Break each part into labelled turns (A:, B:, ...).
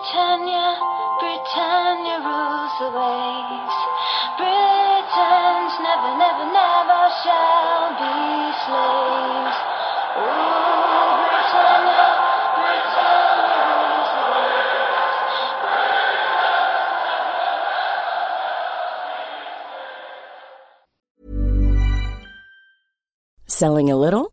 A: Britannia, Britannia rules the waves. Britons never, never, never shall be slaves. Britannia, Britannia rules the waves.
B: Selling a little?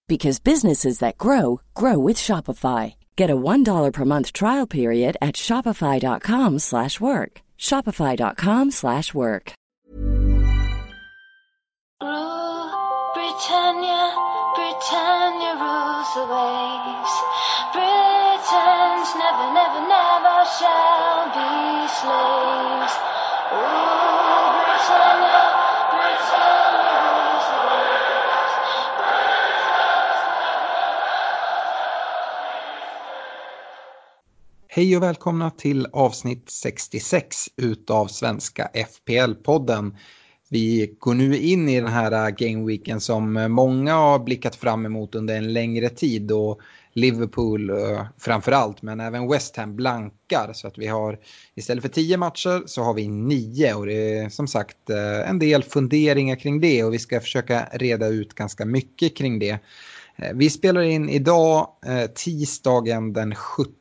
B: because businesses that grow grow with Shopify. Get a $1 per month trial period at shopify.com slash work. shopify.com slash work.
A: Britannia, Britannia rules the waves. Britons never, never, never shall be slaves. Rule Britannia, Britannia
C: Hej och välkomna till avsnitt 66 utav Svenska FPL-podden. Vi går nu in i den här äh, gameweeken som äh, många har blickat fram emot under en längre tid och Liverpool äh, framför allt, men även West Ham blankar. Så att vi har istället för tio matcher så har vi nio och det är som sagt en del funderingar kring det och vi ska försöka reda ut ganska mycket kring det. Vi spelar in idag tisdagen den 17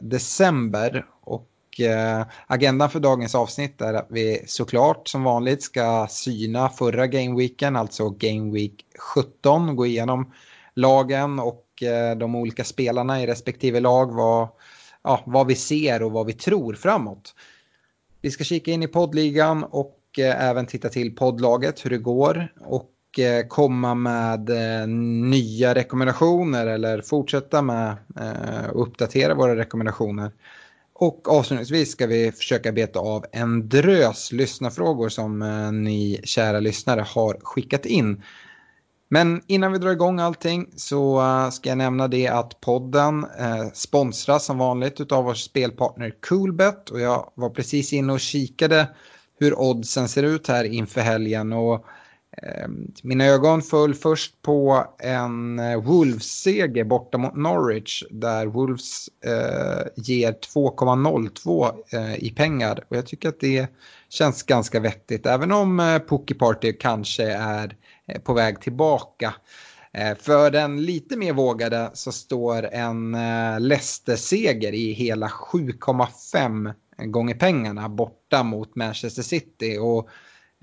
C: december och eh, agendan för dagens avsnitt är att vi såklart som vanligt ska syna förra gameweeken, alltså gameweek 17, gå igenom lagen och eh, de olika spelarna i respektive lag, vad, ja, vad vi ser och vad vi tror framåt. Vi ska kika in i poddligan och eh, även titta till poddlaget, hur det går. Och och komma med eh, nya rekommendationer eller fortsätta med att uppdatera våra rekommendationer. Och avslutningsvis ska vi försöka beta av en drös lyssnarfrågor som ni kära lyssnare har skickat in. Men innan vi drar igång allting så ska jag nämna det att podden sponsras som vanligt av vår spelpartner Coolbet och jag var precis inne och kikade hur oddsen ser ut här inför helgen och Ehm, mina ögon föll först på en eh, Wolves-seger borta mot Norwich där Wolves eh, ger 2,02 eh, i pengar och jag tycker att det känns ganska vettigt även om eh, Pookie Party kanske är eh, på väg tillbaka. Eh, För den lite mer vågade så står en eh, Leicester-seger i hela 7,5 gånger pengarna borta mot Manchester City. Och eh,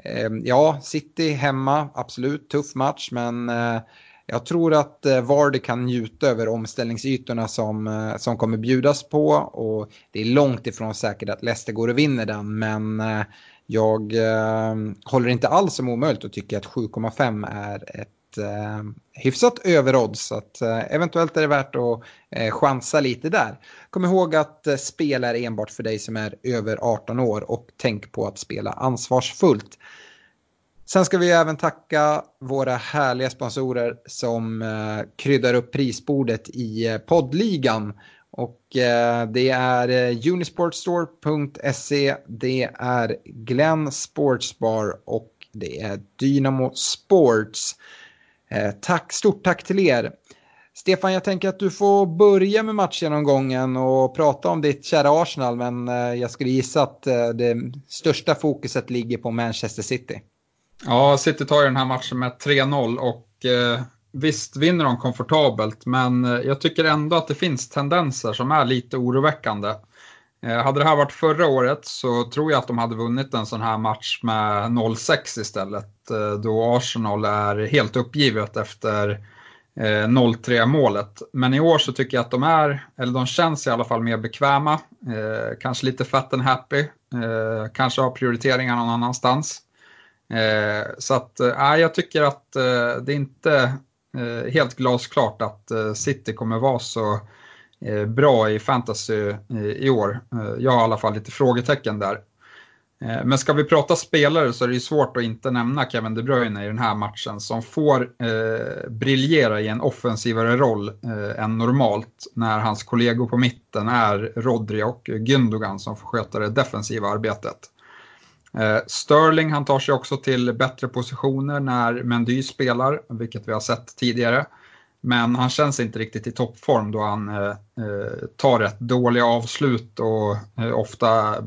C: Ehm, ja, City hemma, absolut tuff match, men eh, jag tror att eh, Vardy kan njuta över omställningsytorna som, eh, som kommer bjudas på och det är långt ifrån säkert att Leicester går och vinner den, men jag håller inte alls som omöjligt och tycker att 7,5 är ett eh, hyfsat överodds. Så att, eh, eventuellt är det värt att eh, chansa lite där. Kom ihåg att eh, spel är enbart för dig som är över 18 år och tänk på att spela ansvarsfullt. Sen ska vi även tacka våra härliga sponsorer som eh, kryddar upp prisbordet i eh, poddligan. Och eh, det är eh, unisportstore.se, det är Glenn Sportsbar och det är Dynamo Sports. Eh, tack, stort tack till er. Stefan, jag tänker att du får börja med matchgenomgången och prata om ditt kära Arsenal, men eh, jag skulle gissa att eh, det största fokuset ligger på Manchester City.
D: Ja, City tar ju den här matchen med 3-0 och eh, visst vinner de komfortabelt, men jag tycker ändå att det finns tendenser som är lite oroväckande. Eh, hade det här varit förra året så tror jag att de hade vunnit en sån här match med 0-6 istället, eh, då Arsenal är helt uppgivet efter eh, 0-3 målet. Men i år så tycker jag att de är, eller de känns i alla fall mer bekväma, kanske lite fat and happy, kanske har prioriteringar någon annanstans. Så att, eh, jag tycker att det är inte helt glasklart att City kommer vara så Eh, bra i fantasy eh, i år. Eh, jag har i alla fall lite frågetecken där. Men ska vi prata spelare så är det ju svårt att inte nämna Kevin De Bruyne i den här matchen som får eh, briljera i en offensivare roll eh, än normalt när hans kollegor på mitten är Rodri och Gündogan som får sköta det defensiva arbetet. Eh, Sterling han tar sig också till bättre positioner när Mendy spelar, vilket vi har sett tidigare. Men han känns inte riktigt i toppform då han eh, eh tar rätt dåliga avslut och eh, ofta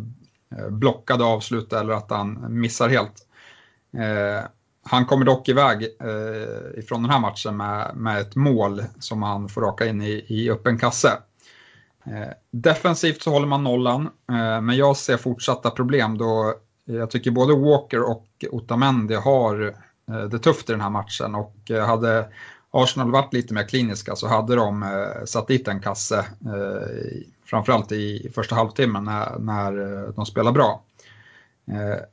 D: eh, blockade avslut eller att han missar helt. Eh, han kommer dock iväg eh, ifrån den här matchen med, med ett mål som han får raka in i, i öppen kasse. defensivt så håller man nollan, men jag ser fortsatta problem då jag tycker både Walker och Otamendi har det tufft i den här matchen och hade Arsenal varit lite mer kliniska så hade de eh, satt dit en kasse eh, framförallt i första halvtimmen när, när eh, de spelar bra. Eh,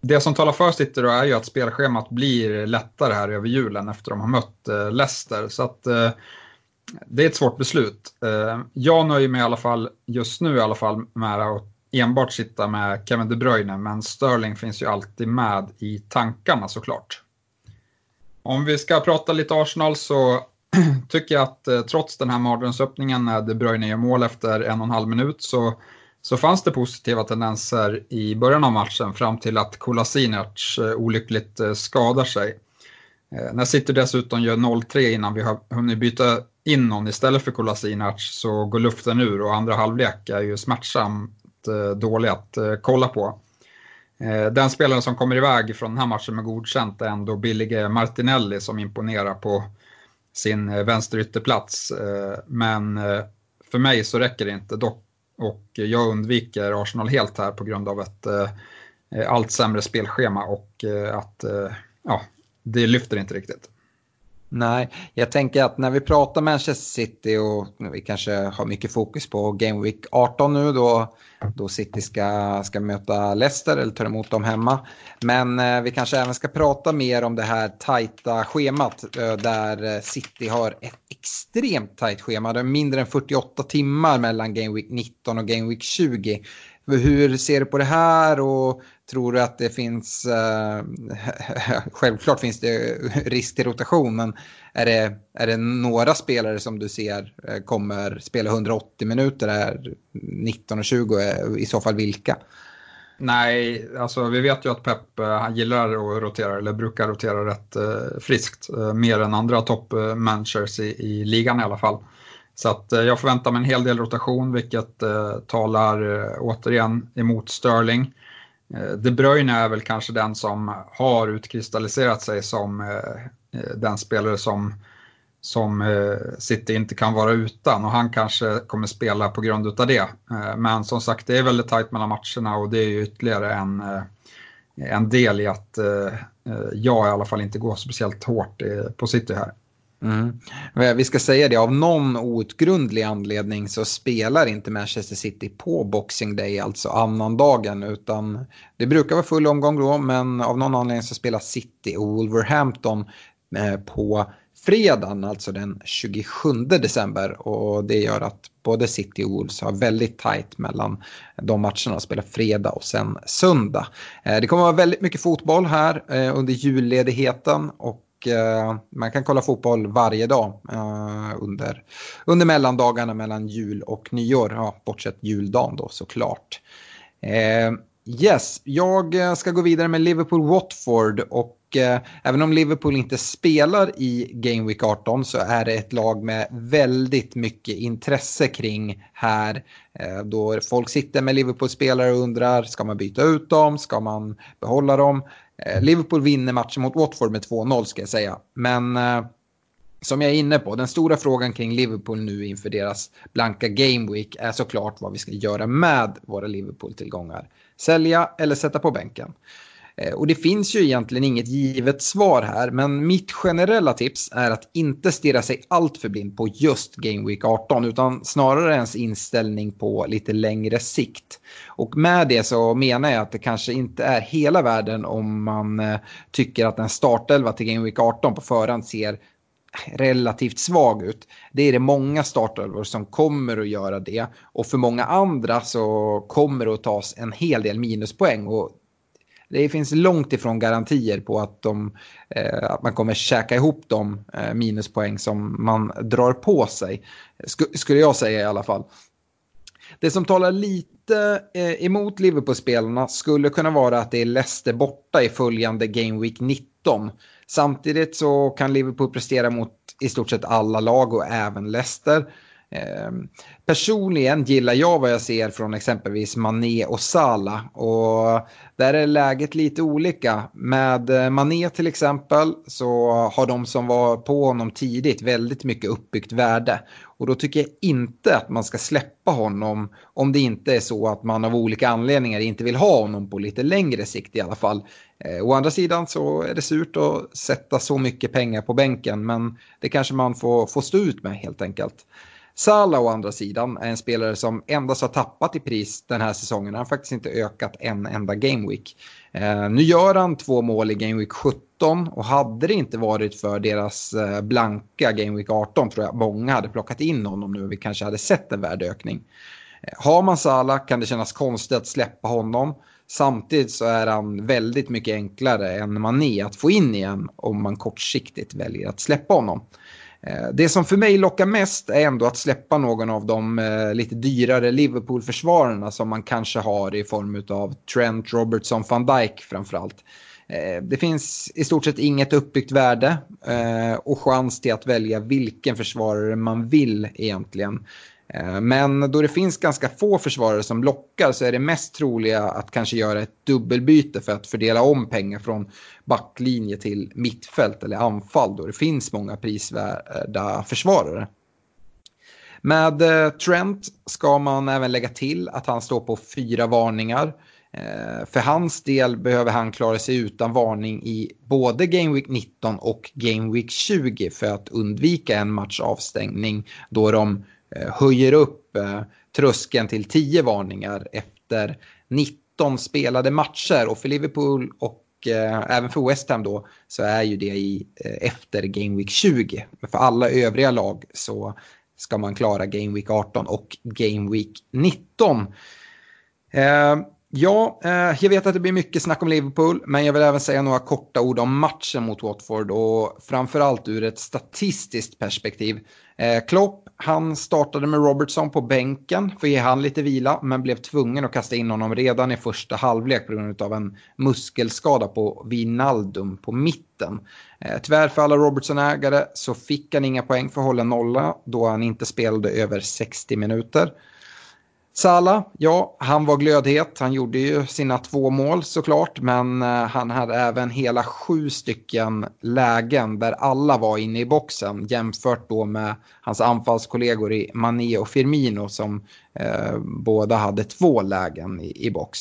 D: det som talar för City då är ju att spelschemat blir lättare här över julen efter de har mött eh, Leicester. Så att det är ett svårt beslut. Jag nöjer mig i alla fall just nu i alla fall med att enbart sitta med Kevin De Bruyne, men Sterling finns ju alltid med i tankarna såklart. Om vi ska prata lite Arsenal så tycker jag att eh, trots den här mardrömsöppningen när De Bruyne gör mål efter en och en halv minut så, så fanns det positiva tendenser i början av matchen fram till att Kolasinac eh, olyckligt eh, skadar sig. Eh, när City dessutom gör 0-3 innan vi har hunnit byta in någon istället för Kolasinac så går luften ur och andra halvlek är ju smärtsamt eh, dålig att eh, kolla på. Eh, den spelaren som kommer iväg från den här matchen med godkänt är ändå billige Martinelli som imponerar på sin eh, vänsterytterplats. Eh, men för mig så räcker det inte dock och jag undviker Arsenal helt här på grund av ett allt sämre spelschema och att ja, det lyfter inte riktigt.
C: Nej, jag tänker att när vi pratar Manchester City och vi kanske har mycket fokus på Game Week 18 nu då, då City ska, ska möta Leicester eller ta emot dem hemma. Men eh, vi kanske även ska prata mer om det här tajta schemat eh, där eh, City har ett extremt tajt schema. Det är mindre än 48 timmar mellan Game Week 19 och Game Week 20. Hur ser du på det här och tror du att det finns, eh, självklart finns det risk till rotation, men är det, är det några spelare som du ser eh, kommer spela 180 minuter här 19 och 20, eh, i så fall vilka?
D: Nej, alltså vi vet ju att Pep eh, han gillar att rotera, eller brukar rotera rätt eh, friskt, eh, mer än andra toppmanagers i, i ligan i alla fall. Så att eh, jag förväntar mig en hel del rotation, vilket talar återigen emot Sterling. Eh, De Bruyne är väl kanske den som har utkristalliserat sig som eh, eh, den spelare som, som City inte kan vara utan och han kanske kommer spela på grund av det. Men som sagt, det är väldigt tajt mellan matcherna och det är ju ytterligare en, en del i att jag i alla fall inte går speciellt hårt på City här.
C: Mm. Vi ska säga det, av någon outgrundlig anledning så spelar inte Manchester City på Boxing Day, alltså annandagen, utan det brukar vara full omgång då, men av någon anledning så spelar City och Wolverhampton eh, på fredagen, alltså den 27 december. Och det gör att både City och Wolves har väldigt tajt mellan de matcherna, spelar fredag och sen söndag. Eh, det kommer att vara väldigt mycket fotboll här eh, under julledigheten och eh, man kan kolla fotboll varje dag eh, under, under mellandagarna mellan jul och nyår. Ja, bortsett juldagen då såklart. Eh, yes, jag eh, ska gå vidare med Liverpool-Watford och eh, även om Liverpool inte spelar i Game Week 18 så är det ett lag med väldigt mycket intresse kring här. Eh, då folk sitter med Liverpool-spelare och undrar, ska man byta ut dem? Ska man behålla dem? Eh, Liverpool vinner matchen mot Watford med 2-0 ska jag säga. Men eh, som jag är inne på, den stora frågan kring Liverpool nu inför deras blanka Game Week är såklart vad vi ska göra med våra Liverpool-tillgångar. Sälja eller sätta på bänken. Eh, och det finns ju egentligen inget givet svar här, men mitt generella tips är att inte stirra sig allt för blind på just Game Week 18, utan snarare ens inställning på lite längre sikt. Och med det så menar jag att det kanske inte är hela världen om man eh, tycker att en startelva till Game Week 18 på förhand ser relativt svag ut. Det är det många startelvor som kommer att göra det. Och för många andra så kommer det att tas en hel del minuspoäng. Och det finns långt ifrån garantier på att, de, eh, att man kommer käka ihop de eh, minuspoäng som man drar på sig. Sk skulle jag säga i alla fall. Det som talar lite eh, emot Liverpool-spelarna skulle kunna vara att det är Leicester borta i följande Game Week 19. Samtidigt så kan Liverpool prestera mot i stort sett alla lag och även Leicester. Ehm, personligen gillar jag vad jag ser från exempelvis Mané och Sala. Och där är läget lite olika. Med eh, Mané till exempel så har de som var på honom tidigt väldigt mycket uppbyggt värde. Och då tycker jag inte att man ska släppa honom om det inte är så att man av olika anledningar inte vill ha honom på lite längre sikt i alla fall. Eh, å andra sidan så är det surt att sätta så mycket pengar på bänken men det kanske man får, får stå ut med helt enkelt. Salah å andra sidan är en spelare som endast har tappat i pris den här säsongen. Han har faktiskt inte ökat en enda Gameweek. Eh, nu gör han två mål i Gameweek 17 och hade det inte varit för deras eh, blanka Gameweek 18 tror jag många hade plockat in honom nu och vi kanske hade sett en värdeökning. Eh, har man Salah kan det kännas konstigt att släppa honom. Samtidigt så är han väldigt mycket enklare än Mané att få in igen om man kortsiktigt väljer att släppa honom. Eh, det som för mig lockar mest är ändå att släppa någon av de eh, lite dyrare Liverpool-försvararna som man kanske har i form av Trent, Robertson, van Dijk framförallt. Eh, det finns i stort sett inget uppbyggt värde och chans till att välja vilken försvarare man vill egentligen. Men då det finns ganska få försvarare som lockar så är det mest troliga att kanske göra ett dubbelbyte för att fördela om pengar från backlinje till mittfält eller anfall då det finns många prisvärda försvarare. Med eh, Trent ska man även lägga till att han står på fyra varningar. Eh, för hans del behöver han klara sig utan varning i både Game Week 19 och Game Week 20 för att undvika en matchavstängning då de eh, höjer upp tröskeln till 10 varningar efter 19 spelade matcher. Och för Liverpool och eh, även för West Ham då så är ju det i, eh, efter Game Week 20. Men för alla övriga lag så ska man klara Game Week 18 och Game Week 19. Ja, eh, jag vet att det blir mycket snack om Liverpool, men jag vill även säga några korta ord om matchen mot Watford och framförallt ur ett statistiskt perspektiv. Eh, Klopp han startade med Robertson på bänken för att ge han lite vila men blev tvungen att kasta in honom redan i första halvlek på grund av en muskelskada på Vinaldum på mitten. Eh, tyvärr för alla Robertson-ägare så fick han inga poäng för att hålla nolla då han inte spelade över 60 minuter. Sala, ja, han var glödhet. Han gjorde ju sina två mål såklart, men eh, han hade även hela sju stycken lägen där alla var inne i boxen jämfört då med hans anfallskollegor i Mané och Firmino som eh, båda hade två lägen i, i box.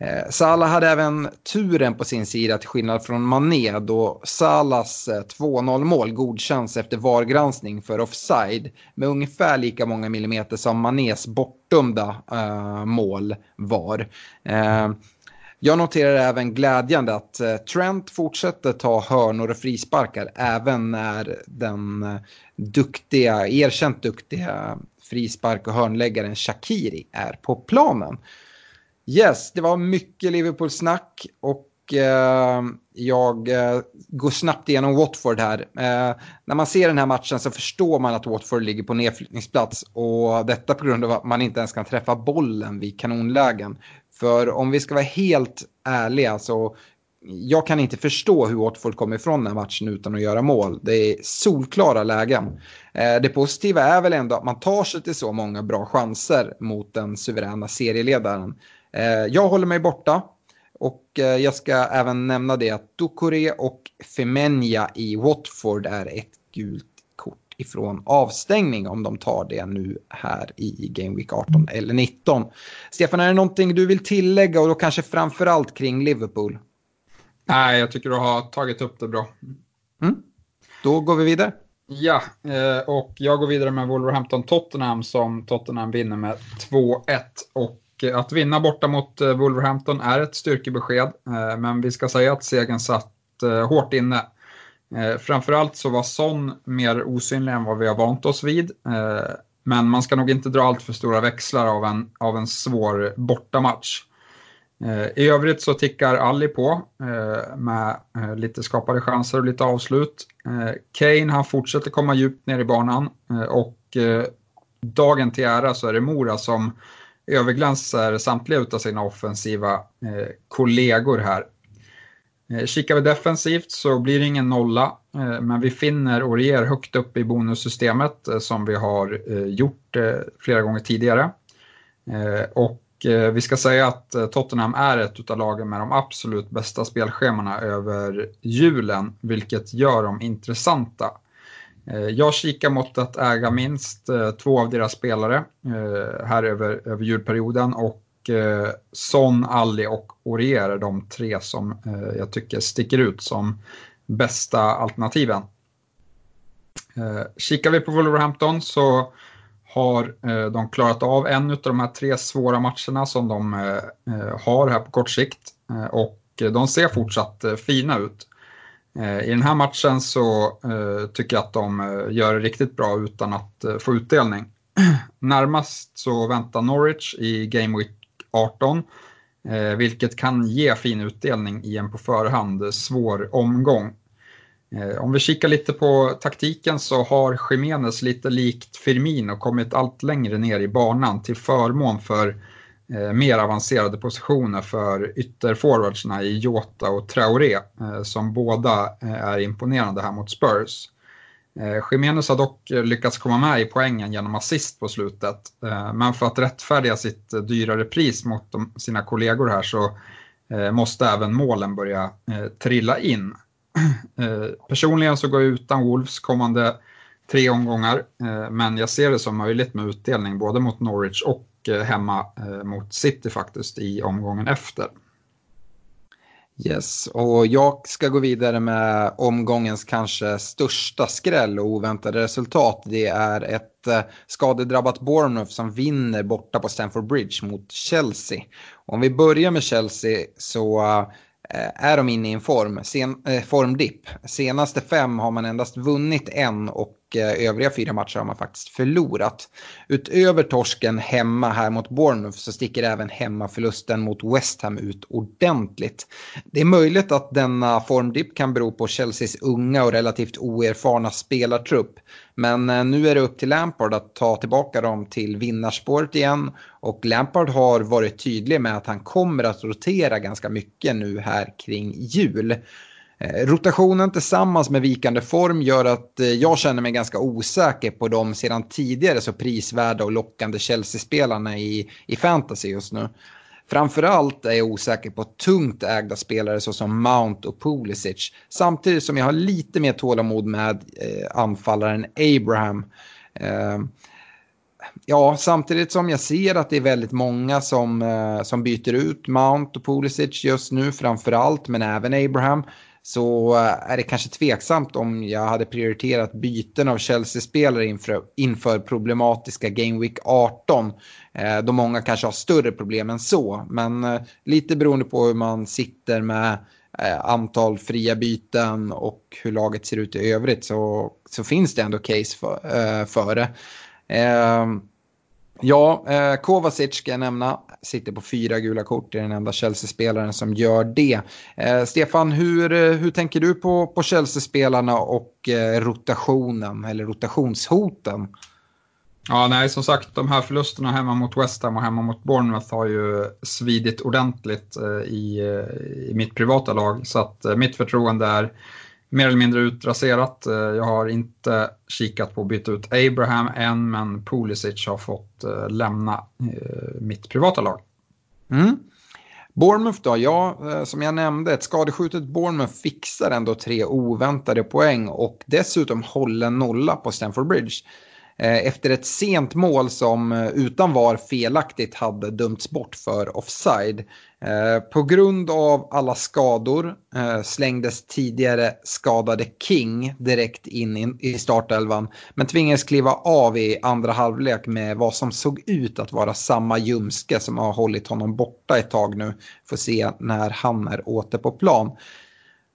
C: Eh, Salah hade även turen på sin sida till skillnad från Mané då Salahs eh, 2-0-mål godkänns efter VAR-granskning för offside med ungefär lika många millimeter som Manés bortdömda uh, mål var. Uh, jag noterar även glädjande att Trent fortsätter ta hörnor och frisparkar även när den duktiga, erkänt duktiga frispark och hörnläggaren Shakiri är på planen. Yes, det var mycket Liverpool-snack och eh, jag eh, går snabbt igenom Watford här. Eh, när man ser den här matchen så förstår man att Watford ligger på nedflyttningsplats och detta på grund av att man inte ens kan träffa bollen vid kanonlägen. För om vi ska vara helt ärliga så jag kan inte förstå hur Watford kommer ifrån den här matchen utan att göra mål. Det är solklara lägen. Eh, det positiva är väl ändå att man tar sig till så många bra chanser mot den suveräna serieledaren. Eh, jag håller mig borta. Och eh, jag ska även nämna det att Ducoré och Femenia i Watford är ett gult kort ifrån avstängning om de tar det nu här i Game Week 18 eller 19. Stefan, är det någonting du vill tillägga och då kanske framförallt kring Liverpool?
D: Nej, jag tycker du har tagit upp det bra.
C: Mm. Då går vi vidare.
D: Ja, eh, och jag går vidare med Wolverhampton-Tottenham som Tottenham vinner med 2-1. Och Eh, att vinna borta mot eh, Wolverhampton är ett styrkebesked, eh, men vi ska säga att segern satt hårt inne. Framförallt så var Son mer osynlig än vad vi har vant oss vid. Men man ska nog inte dra allt för stora växlar av en, av en svår bortamatch. I övrigt så tickar Ali på med lite skapade chanser och lite avslut. Kane han fortsätter komma djupt ner i banan och dagen till ära så är det Mora som överglänser samtliga av sina offensiva eh, kollegor här. Eh, kikar vi defensivt så blir det ingen nolla, eh, men vi finner Orier högt upp i bonussystemet som vi har gjort flera gånger tidigare. Och vi ska säga att Tottenham är ett av lagen med de absolut bästa spelschemana över julen, vilket gör dem intressanta. Eh, jag kikar mot att äga minst eh, två av deras spelare eh, här över, över julperioden och Son, Alli och Orier är de tre som jag tycker sticker ut som bästa alternativen. Kikar vi på Wolverhampton så har de klarat av en av de här tre svåra matcherna som de har här på kort sikt. Och de ser fortsatt fina ut. Eh, I den här matchen så eh, tycker jag att de eh, gör det riktigt bra utan att få utdelning. Närmast så väntar Norwich i Game Week 18, vilket kan ge fin utdelning i en på förhand svår omgång. Om vi kikar lite på taktiken så har Jiménez lite likt Firmino kommit allt längre ner i banan till förmån för Eh, mer avancerade positioner för ytterforwardsna i Jota och Traoré eh, som båda eh, är imponerande här mot Spurs. Jiménez har dock lyckats komma med i poängen genom assist på slutet men för att rättfärdiga sitt dyrare pris mot sina kollegor här så måste även målen börja trilla in. Personligen så går jag utan Wolves kommande tre omgångar, men jag ser det som möjligt med utdelning både mot Norwich och Eh, hemma eh, mot City faktiskt i omgången efter.
C: Yes, och jag ska gå vidare med omgångens kanske största skräll och oväntade resultat. Det är ett eh, skadedrabbat Bournemouth som vinner borta på Stamford Bridge mot Chelsea. Om vi börjar med Chelsea så är de inne i en form, sen, eh, formdipp. Senaste fem har man endast vunnit en och Eh, övriga fyra matcher har man faktiskt förlorat. Utöver torsken hemma här mot Bournemouth så sticker även hemmaförlusten mot West Ham ut ordentligt. Det är möjligt att denna formdipp kan bero på Chelseas unga och relativt oerfarna spelartrupp. Men eh, nu är det upp till Lampard att ta tillbaka dem till vinnarspåret igen. Och Lampard har varit tydlig med att han kommer att rotera ganska mycket nu här kring jul. Eh, rotationen tillsammans med vikande form gör att eh, jag känner mig ganska osäker på de sedan tidigare så prisvärda och lockande Chelsea-spelarna i, i fantasy just nu. Framförallt är jag osäker på tungt ägda spelare såsom Mount och Pulisic. Samtidigt som jag har lite mer tålamod med eh, anfallaren Abraham. Eh, ja, samtidigt som jag ser att det är väldigt många som, eh, som byter ut Mount och Pulisic just nu framförallt, men även Abraham så eh, är det kanske tveksamt om jag hade prioriterat byten av Chelsea-spelare inför, inför problematiska Game Week 18. Eh, då många kanske har större problem än så. Men eh, lite beroende på hur man sitter med eh, antal fria byten och hur laget ser ut i övrigt så, så finns det ändå case för, eh, för det. Ehm, Ja, eh, Kovacic ska jag nämna. Sitter på fyra gula kort. Det är den enda Chelsea-spelaren som gör det. Eh, Stefan, hur, eh, hur tänker du på, på Chelsea-spelarna och eh, rotationen eller rotationshoten?
D: Ja, nej, som sagt, de här förlusterna hemma mot West Ham och hemma mot Bournemouth har ju svidit ordentligt eh, i, eh, i mitt privata lag. Så att eh, mitt förtroende är mer eller mindre utraserat. Eh, jag har inte kikat på att byta ut Abraham än, men Pulisic har fått eh, lämna eh, mitt privata lag.
C: Mm. Bournemouth då, ja, som jag nämnde, ett skadeskjutet Bournemouth fixar ändå tre oväntade poäng och dessutom håller nolla på Stamford Bridge. Efter ett sent mål som utan var felaktigt hade dömts bort för offside. Eh, på grund av alla skador eh, slängdes tidigare skadade King direkt in i startelvan men tvingades kliva av i andra halvlek med vad som såg ut att vara samma ljumske som har hållit honom borta ett tag nu. Får se när han är åter på plan.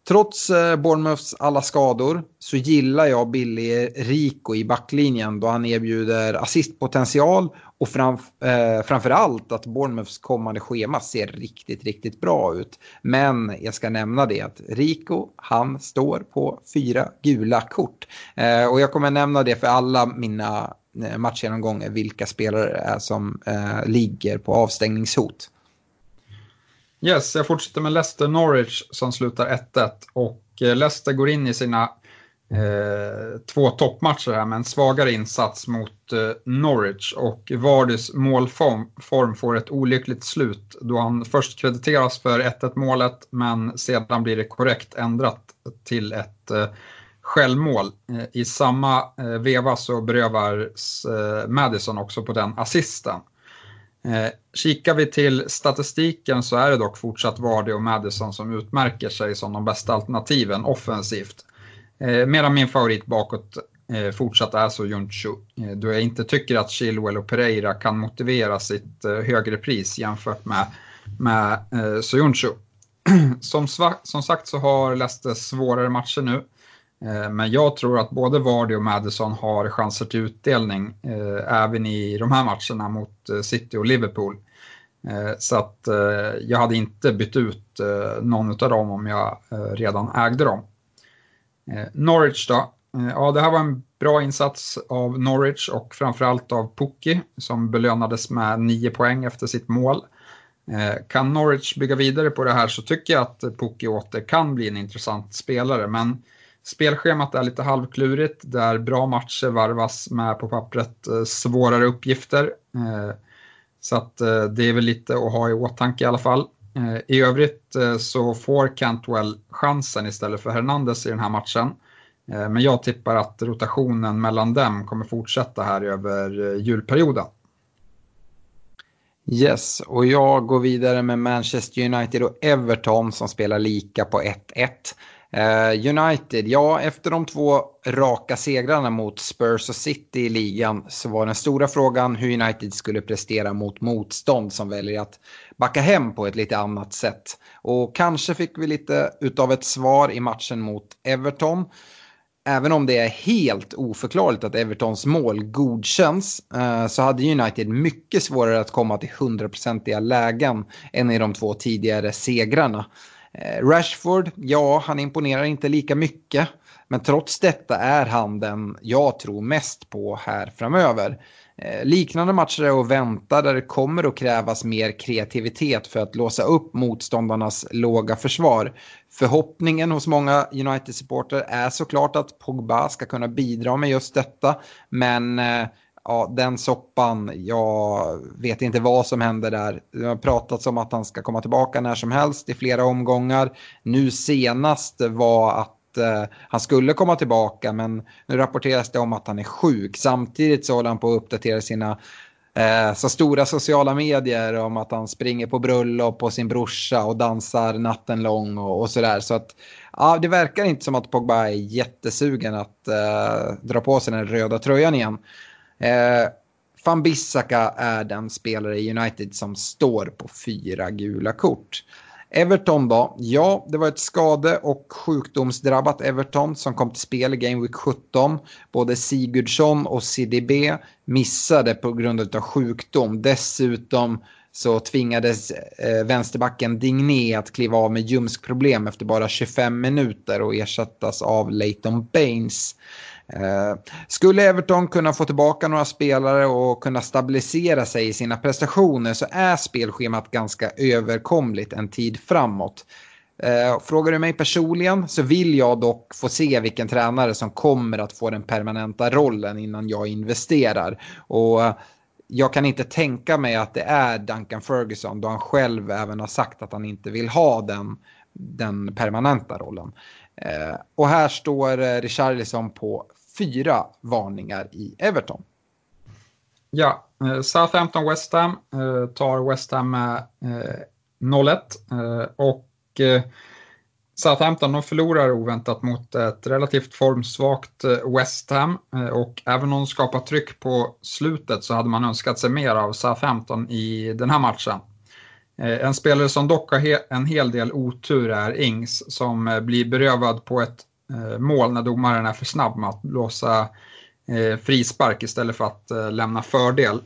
C: Trots eh, Bournemouths alla skador så gillar jag Billy Rico i backlinjen då han erbjuder assistpotential och framf eh, framför allt att Bournemouths kommande schema ser riktigt, riktigt bra ut. Men jag ska nämna det att Rico, han står på fyra gula kort. Eh, och jag kommer nämna det för alla mina eh, matchgenomgångar vilka spelare det är som eh, ligger på avstängningshot.
D: Yes, jag fortsätter med Leicester Norwich som slutar 1-1 och eh, Leicester går in i sina eh, två toppmatcher här med en svagare insats mot eh, Norwich och Vardys målform form får ett olyckligt slut då han först krediteras för 1-1 målet men sedan blir det korrekt ändrat till ett eh, självmål. Eh, I samma eh, veva så berövas eh, Madison också på den assisten. Eh, kikar vi till statistiken så är det dock fortsatt Vardy och Madison som utmärker sig som de bästa alternativen offensivt. Eh, medan min favorit bakåt eh, fortsatt är så Junchu, eh, då jag inte tycker att Chilwell och Pereira kan motivera sitt eh, högre pris jämfört med, med eh, Soyuncu. som, som sagt så har Leicester svårare matcher nu. Eh, men jag tror att både Vardy och Madison har chanser till utdelning eh, även i de här matcherna mot eh, City och Liverpool. Eh, så att jag hade inte bytt ut någon av dem om jag redan ägde dem. Eh, Norwich då? Eh, ja, det här var en bra insats av Norwich och framförallt av Pukki som belönades med 9 poäng efter sitt mål. Eh, kan Norwich bygga vidare på det här så tycker jag att Pukki åter kan bli en intressant spelare men Spelschemat är lite halvklurigt där bra matcher varvas med på pappret svårare uppgifter. Så att det är väl lite att ha i åtanke i alla fall. Eh, I övrigt eh, så får Cantwell chansen istället för Hernandez i den här matchen. Eh, men jag tippar att rotationen mellan dem kommer fortsätta här över julperioden.
C: Yes, och jag går vidare med Manchester United och Everton som spelar lika på 1-1. Eh, United, ja efter de två raka segrarna mot Spurs och City i ligan så var den stora frågan hur United skulle prestera mot motstånd som väljer att backa hem på ett lite annat sätt. Och kanske fick vi lite utav ett svar i matchen mot Everton. Även om det är helt oförklarligt att Evertons mål godkänns eh, så hade United mycket svårare att komma till hundraprocentiga lägen än i de två tidigare segrarna. Eh, Rashford, ja, han imponerar inte lika mycket. Men trots detta är han den jag tror mest på här framöver. Eh, liknande matcher är att vänta där det kommer att krävas mer kreativitet för att låsa upp motståndarnas låga försvar. Förhoppningen hos många United-supporter är såklart att Pogba ska kunna bidra med just detta. Men eh, ja, den soppan, jag vet inte vad som händer där. Det har pratats om att han ska komma tillbaka när som helst i flera omgångar. Nu senast var att eh, han skulle komma tillbaka men nu rapporteras det om att han är sjuk. Samtidigt så håller han på att uppdatera sina eh, så stora sociala medier om att han springer på bröllop på sin brorsa och dansar natten lång och, och sådär. Så att ja, det verkar inte som att Pogba är jättesugen att eh, dra på sig den röda tröjan igen. Eh, Van Bissaka är den spelare i United som står på fyra gula kort. Everton då? Ja, det var ett skade och sjukdomsdrabbat Everton som kom till spel i Game Week 17. Både Sigurdsson och CDB missade på grund av sjukdom. Dessutom så tvingades eh, vänsterbacken Digné att kliva av med ljumskproblem efter bara 25 minuter och ersättas av Leighton Baines. Eh, skulle Everton kunna få tillbaka några spelare och kunna stabilisera sig i sina prestationer så är spelschemat ganska överkomligt en tid framåt. Eh, frågar du mig personligen så vill jag dock få se vilken tränare som kommer att få den permanenta rollen innan jag investerar. Och eh, jag kan inte tänka mig att det är Duncan Ferguson då han själv även har sagt att han inte vill ha den, den permanenta rollen. Och här står Richarlison på fyra varningar i Everton.
D: Ja, eh, Southampton West Ham eh, tar West Ham med eh, 0-1 och Southampton de förlorar oväntat mot ett relativt formsvagt West Ham och även om de skapar tryck på slutet så hade man önskat sig mer av Southampton i den här matchen. En spelare som dock har en hel del otur är Ings som blir berövad på ett mål när domaren är för snabb med att blåsa frispark istället för att lämna fördel.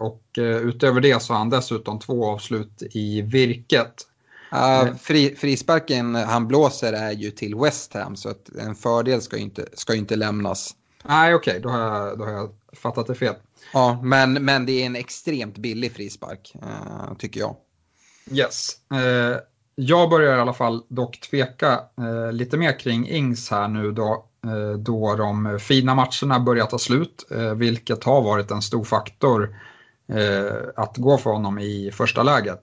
D: Och utöver det så har han dessutom två avslut i virket.
C: Uh, fri, frisparken han blåser är ju till West Ham så att en fördel ska ju inte, ska inte lämnas.
D: Nej, okej, okay, då, har jag, då har jag fattat det fel.
C: Ja, men, men det är en extremt billig frispark, uh, tycker jag.
D: Yes. Uh, jag börjar i alla fall dock tveka eh, lite mer kring Ings här nu då, eh, då de fina matcherna börjar ta slut, eh, vilket har varit en stor faktor eh, att gå för honom i första läget.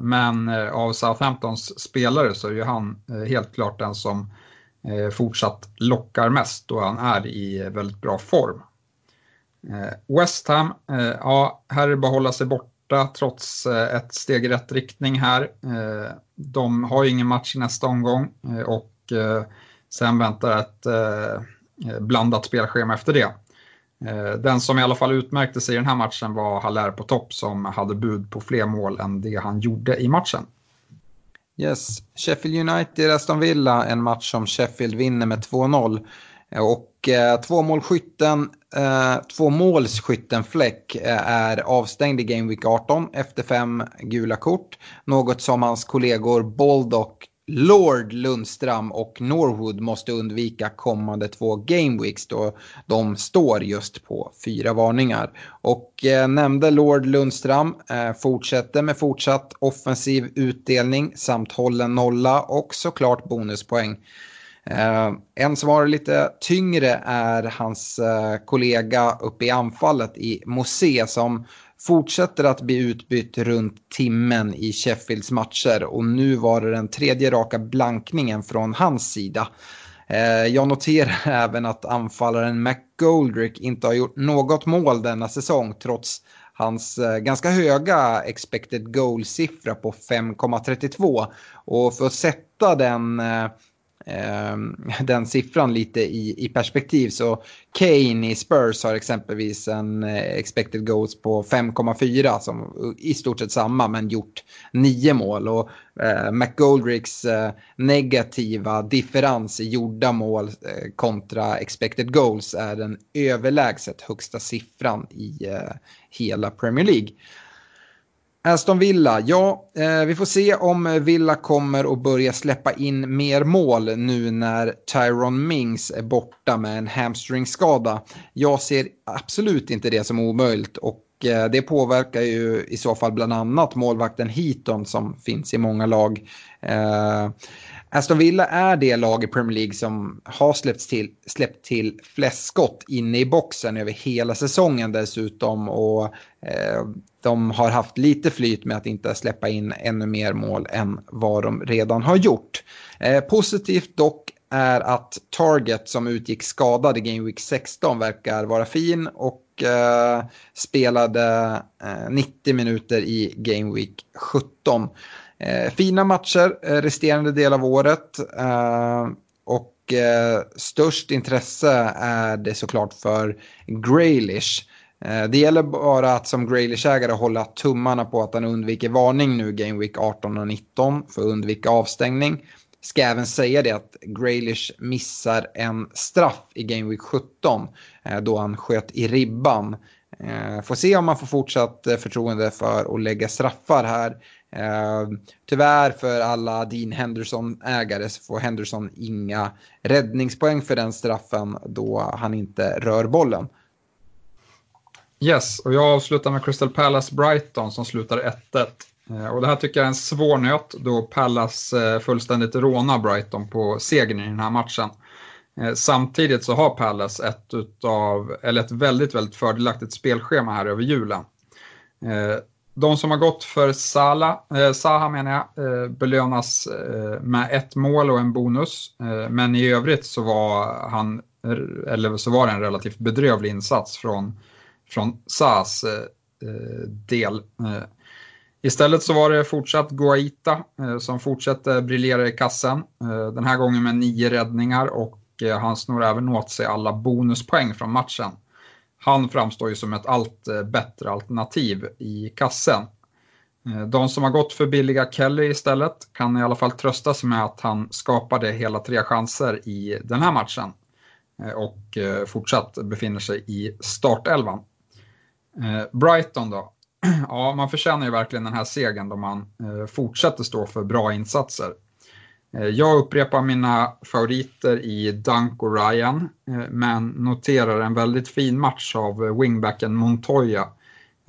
D: Men av Southamptons spelare så är ju han helt klart den som Eh, fortsatt lockar mest då han är i väldigt bra form. Eh, West Ham, eh, ja, här är det bara att hålla sig borta trots eh, ett steg i rätt riktning här. Eh, de har ju ingen match i nästa omgång eh, och sen väntar ett blandat spelschema efter det. Den som i alla fall utmärkte sig i den här matchen var Haller på topp som hade bud på fler mål än det han gjorde i matchen.
C: Yes, Sheffield United, Aston Villa, en match som Sheffield vinner med 2-0. Och eh, tvåmålsskytten, eh, tvåmålsskytten Fleck eh, är avstängd i Game Week 18 efter fem gula kort. Något som hans kollegor Baldock Lord Lundström och Norwood måste undvika kommande två gameweeks då de står just på fyra varningar. Och eh, nämnde Lord Lundström eh, fortsätter med fortsatt offensiv utdelning samt hållen nolla och såklart bonuspoäng. Eh, en som har lite tyngre är hans eh, kollega uppe i anfallet i Mosé som fortsätter att bli utbytt runt timmen i Sheffields matcher och nu var det den tredje raka blankningen från hans sida. Eh, jag noterar även att anfallaren McGoldrick inte har gjort något mål denna säsong trots hans eh, ganska höga expected goal-siffra på 5,32. Och för att sätta den eh, Ehm, den siffran lite i, i perspektiv. Så Kane i Spurs har exempelvis en eh, expected goals på 5,4 som i stort sett samma men gjort nio mål. Och eh, McGoldricks eh, negativa differens i gjorda mål eh, kontra expected goals är den överlägset högsta siffran i eh, hela Premier League. Aston Villa, ja, eh, vi får se om Villa kommer att börja släppa in mer mål nu när Tyron Mings är borta med en hamstringskada. Jag ser absolut inte det som omöjligt och eh, det påverkar ju i så fall bland annat målvakten Heaton som finns i många lag. Eh, Aston Villa är det lag i Premier League som har släppt till, släppt till flest skott inne i boxen över hela säsongen dessutom. Och eh, de har haft lite flyt med att inte släppa in ännu mer mål än vad de redan har gjort. Eh, positivt dock är att Target som utgick skadad i Game Week 16 verkar vara fin och eh, spelade eh, 90 minuter i Game Week 17. Eh, fina matcher eh, resterande del av året. Eh, och eh, störst intresse är det såklart för Graylish. Eh, det gäller bara att som Graylish-ägare hålla tummarna på att han undviker varning nu Game Week 18 och 19 för att undvika avstängning. Ska även säga det att Graylish missar en straff i Game Week 17 eh, då han sköt i ribban. Eh, får se om man får fortsatt eh, förtroende för att lägga straffar här. Ehm, tyvärr för alla Dean Henderson-ägare så får Henderson inga räddningspoäng för den straffen då han inte rör bollen.
D: Yes, och jag avslutar med Crystal Palace Brighton som slutar 1-1. Ehm, och det här tycker jag är en svår nöt då Palace eh, fullständigt rånar Brighton på segern i den här matchen. Ehm, samtidigt så har Palace ett, utav, eller ett väldigt, väldigt fördelaktigt spelschema här över julen de som har gått för Sala, eh, Saha menar jag, eh, belönas eh, med ett mål och en bonus. Eh, men i övrigt så var, han, eh, eller så var det en relativt bedrövlig insats från, från Sahas eh, eh, del. Eh, istället så var det fortsatt Guaita eh, som fortsätter briljera i kassen. Den här gången med nio räddningar och han snor även åt sig alla bonuspoäng från matchen han framstår ju som ett allt eh, bättre alternativ i kassen. Eh, de som har gått för billiga Kelly istället kan i alla fall trösta sig med att han skapade hela tre chanser i den här matchen eh, och fortsatt befinner sig i startelvan. Brighton då? Ja, man förtjänar ju verkligen den här segern då man fortsätter stå för bra insatser. Eh, jag upprepar mina favoriter i Dunk och Ryan, eh, men noterar en väldigt fin match av wingbacken Montoya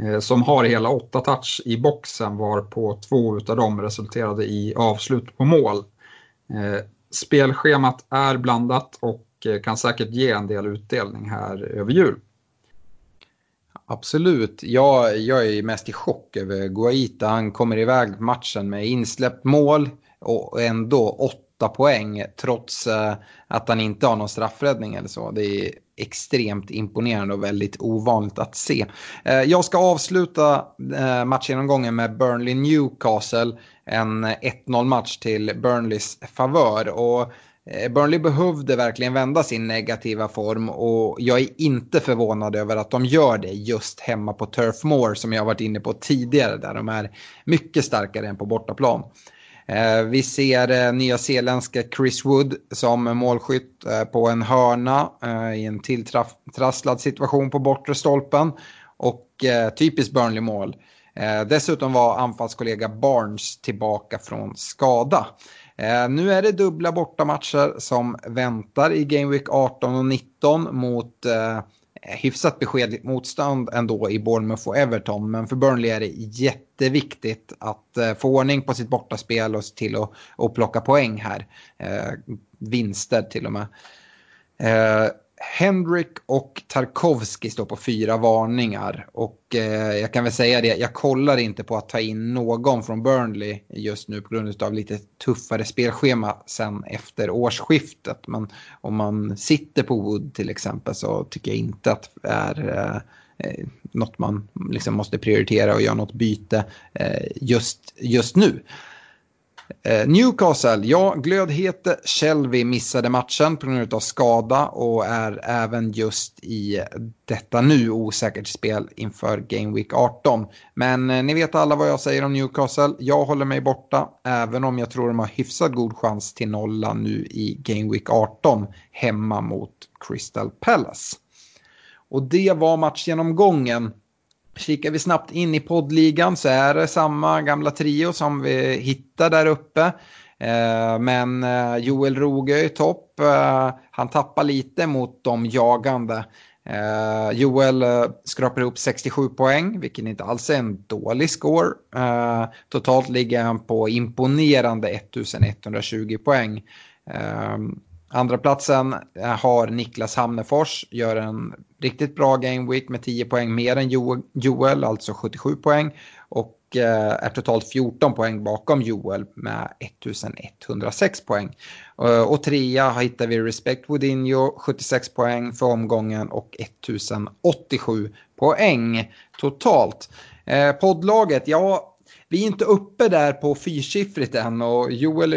D: eh, som har hela åtta touch i boxen var på två utav dem resulterade i avslut på mål. Spelschemat är blandat och kan säkert ge en del utdelning här över jul.
C: Absolut. Jag, jag är mest i chock över Guaita. Han kommer iväg matchen med insläppt mål och ändå åtta poäng trots eh, att han inte har någon straffräddning eller så. Det är extremt imponerande och väldigt ovanligt att se. Eh, jag ska avsluta eh, matchgenomgången med Burnley Newcastle. En 1-0 match till Burnleys favör. Och Burnley behövde verkligen vända sin negativa form och jag är inte förvånad över att de gör det just hemma på Turf Moor som jag varit inne på tidigare där de är mycket starkare än på bortaplan. Eh, vi ser eh, nya zeeländska Chris Wood som målskytt eh, på en hörna i en tilltrasslad situation på bortre stolpen. Och typiskt Burnley-mål. Dessutom var anfallskollega Barnes tillbaka från skada. Nu är det dubbla bortamatcher som väntar i Game Week 18 och 19 mot hyfsat beskedligt motstånd ändå i Bournemouth och Everton. Men för Burnley är det jätteviktigt att eh, få ordning på sitt bortaspel och se till att, plocka poäng här. Eh, vinster till och med. Eh, Hendrik och Tarkovski står på fyra varningar. Och eh, jag kan väl säga det, jag kollar inte på att ta in någon från Burnley just nu på grund av lite tuffare spelschema sen efter årsskiftet. Men om man sitter på Wood till exempel så tycker jag inte att det är eh, eh, något man liksom måste prioritera och göra något byte eh, just, just nu. Eh, Newcastle, ja, glödhete Shelby missade matchen på grund av skada och är även just i detta nu osäkert spel inför Game Week 18. Men eh, ni vet alla vad jag säger om Newcastle. Jag håller mig borta, även om jag tror de har hyfsat god chans till nolla nu i Game Week 18 hemma mot Crystal Palace. Och det var matchgenomgången. Kikar vi snabbt in i poddligan så är det samma gamla trio som vi hittar där uppe. Eh, men eh, Joel Rogö är i topp. Eh, han tappar lite mot de jagande. Joel skrapar ihop 67 poäng, vilket inte alls är en dålig score. Totalt ligger han på imponerande 1120 poäng. Andra platsen eh, har Niklas Hamnefors, gör en riktigt bra game week med 10 poäng mer än Joel, alltså 77 poäng. Och eh, är totalt 14 poäng bakom Joel med 1106 poäng. Eh, och trea hittar vi Respect Woodinho, 76 poäng för omgången och 1087 poäng totalt. Poddlaget, ja vi är inte uppe där på fyrsiffrigt än och Joel,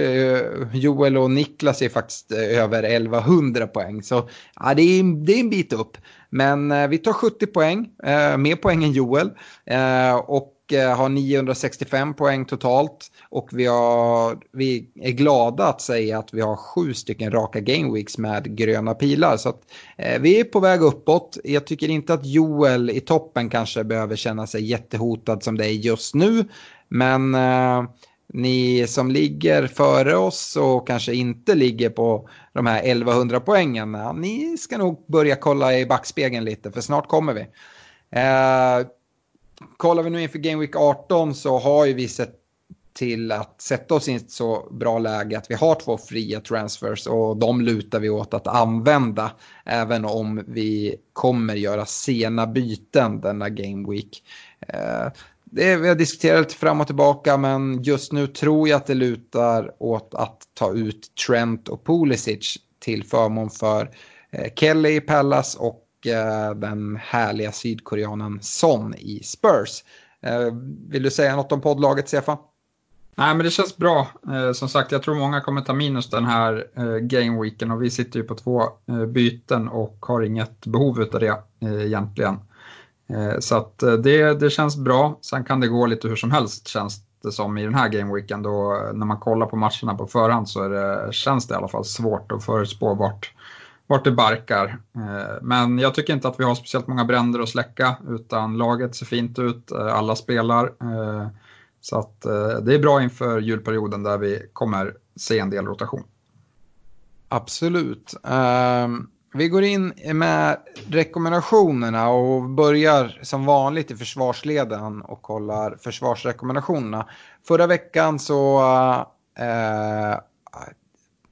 C: Joel och Niklas är faktiskt eh, över 1100 poäng. Så ja, det, är, det är en bit upp. Men eh, vi tar 70 poäng, eh, mer poäng än Joel. Eh, och Eh, har 965 poäng totalt. Och vi, har, vi är glada att säga att vi har sju stycken raka gameweeks med gröna pilar. Så att, eh, vi är på väg uppåt. Jag tycker inte att Joel i toppen kanske behöver känna sig jättehotad som det är just nu. Men eh, ni som ligger före oss och kanske inte ligger på de här 1100 poängen, ni ska nog börja kolla i backspegeln lite för snart kommer vi. Eh, kollar vi nu inför Game Week 18 så har ju vi sett till att sätta oss i ett så bra läge att vi har två fria transfers och de lutar vi åt att använda även om vi kommer göra sena byten denna Game Week. Eh, det, vi har diskuterat lite fram och tillbaka men just nu tror jag att det lutar åt att ta ut Trent och Pulisic till förmån för eh, Kelly i Pallas och Eh, den härliga sydkoreanen Son i Spurs. Eh, vill du säga något om poddlaget, Stefan?
D: Nej, men det känns bra. Eh, som sagt, jag tror många kommer ta minus den här gameweeken och vi sitter ju på två byten och har inget behov av det egentligen. Så att det, det känns bra. Sen kan det gå lite hur som helst känns det som i den här gameweeken. Då, när man kollar på matcherna på förhand så det, känns det i alla fall svårt att förutspå vart, vart det barkar. Eh, men jag tycker inte att vi har speciellt många bränder att släcka utan laget ser fint ut, eh, alla spelar. Eh, så att det är bra inför julperioden där vi kommer se en del rotation.
C: Absolut. Ehm, vi går in med rekommendationerna och börjar som vanligt i försvarsleden och kollar försvarsrekommendationerna. Förra veckan så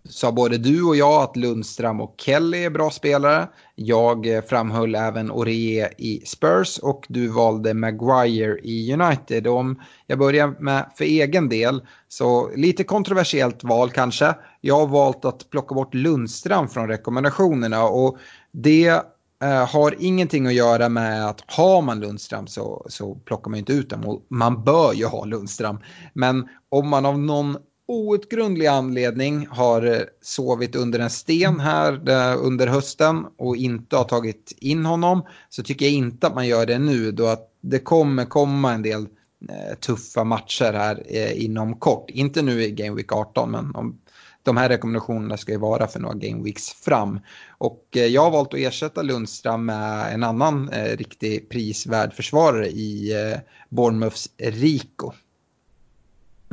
C: sa både du och jag att Lundström och Kelly är bra spelare. Jag eh, framhöll även Orie i Spurs och du valde Maguire i United. Om jag börjar med för egen del, så lite kontroversiellt val kanske. Jag har valt att plocka bort Lundström från rekommendationerna och det eh, har ingenting att göra med att har man Lundström så, så plockar man inte ut dem. och man bör ju ha Lundström. Men om man av någon outgrundlig anledning har eh, sovit under en sten här eh, under hösten och inte har tagit in honom så tycker jag inte att man gör det nu då att det kommer komma en del eh, tuffa matcher här inom kort. Inte nu i Game Week 18 men om, de här rekommendationerna ska ju vara för några Game Weeks fram. Och jag har valt att ersätta Lundström med en annan eh, riktig prisvärd försvarare i eh, Bournemouths Rico.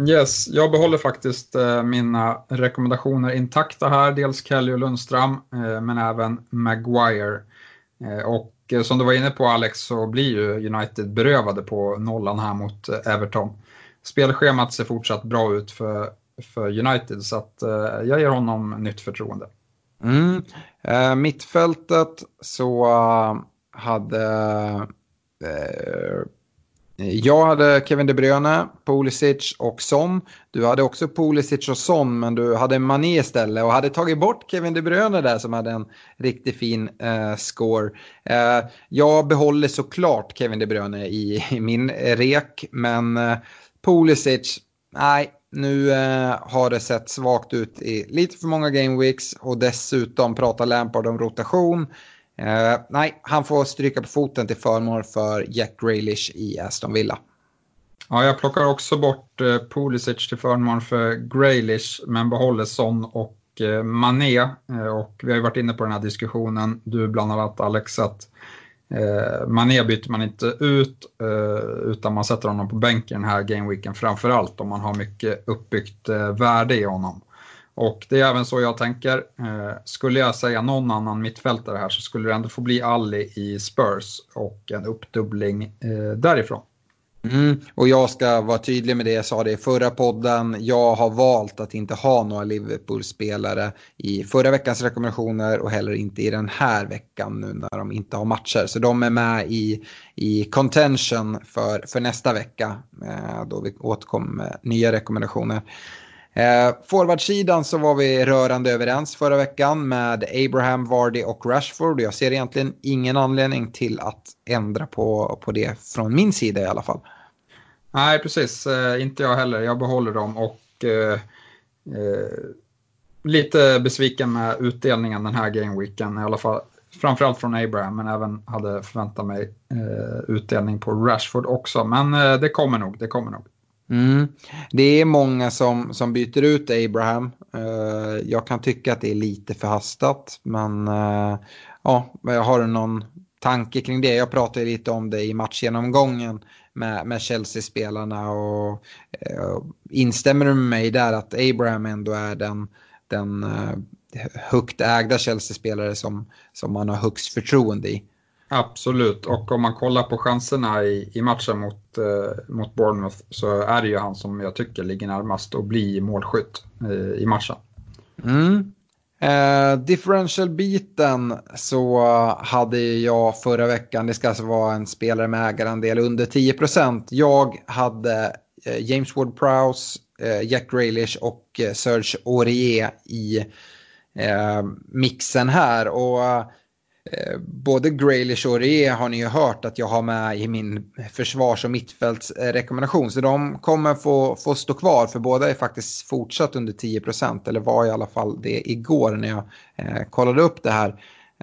D: Yes, jag behåller faktiskt eh, mina rekommendationer intakta här. Dels Kelly och Lundström, eh, men även Maguire. Eh, och eh, som du var inne på Alex så blir ju United berövade på nollan här mot eh, Everton. Spelschemat ser fortsatt bra ut för, för United så att eh, jag ger honom nytt förtroende.
C: Mm. mittfältet så hade jag hade Kevin De Bruyne, Pulisic och Son. Du hade också Pulisic och Son men du hade Mané istället och hade tagit bort Kevin De Bruyne där som hade en riktigt fin eh, score. Eh, jag behåller såklart Kevin De Bruyne i, i min rek men eh, Pulisic, nej, nu eh, har det sett svagt ut i lite för många game weeks och dessutom pratar Lampard om rotation. Uh, nej, han får stryka på foten till förmån för Jack Grealish i Aston Villa.
D: Ja, jag plockar också bort uh, Pulisic till förmån för Grealish men behåller Son och uh, Mané. Uh, och vi har ju varit inne på den här diskussionen, du bland annat Alex, att uh, Mané byter man inte ut utan man sätter honom på bänken den här gameweeken framförallt om man har mycket uppbyggt värde i honom. Och det är även så jag tänker. Eh, skulle jag säga någon annan mittfältare här så skulle det ändå få bli Ali i Spurs och en uppdubbling eh, därifrån.
C: Mm, och jag ska vara tydlig med det, jag sa det i förra podden. Jag har valt att inte ha några Liverpool-spelare i förra veckans rekommendationer och heller inte i den här veckan nu när de inte har matcher. Så de är med i, i contention för, för nästa vecka eh, då vi återkommer med nya rekommendationer. Eh, Forwardsidan så var vi rörande överens förra veckan med Abraham, Vardy och Rashford. Jag ser egentligen ingen anledning till att ändra på, på det från min sida i alla fall.
D: Nej, precis. Eh, inte jag heller. Jag behåller dem och eh, eh, lite besviken med utdelningen den här gameweeken. I alla fall framförallt från Abraham, men även hade förväntat mig eh, utdelning på Rashford också. Men eh, det kommer nog, det kommer nog.
C: Mm. Det är många som, som byter ut Abraham. Uh, jag kan tycka att det är lite förhastat. Men uh, ja, har du någon tanke kring det? Jag pratade lite om det i matchgenomgången med, med Chelsea-spelarna. Och, uh, instämmer du med mig där att Abraham ändå är den, den högt ägda Chelsea-spelare som, som man har högst förtroende i?
D: Absolut, och om man kollar på chanserna i, i matchen mot, eh, mot Bournemouth så är det ju han som jag tycker ligger närmast att bli målskytt eh, i matchen.
C: Mm. Eh, differential-biten så hade jag förra veckan, det ska alltså vara en spelare med ägarandel under 10%. Jag hade eh, James Ward-Prowse, eh, Jack Grealish och eh, Serge Aurier i eh, mixen här. Och Eh, Eh, både Graylish och Re har ni ju hört att jag har med i min försvars och mittfältsrekommendation. Så de kommer få, få stå kvar för båda är faktiskt fortsatt under 10 procent. eller var i alla fall det igår när jag eh, kollade upp det här.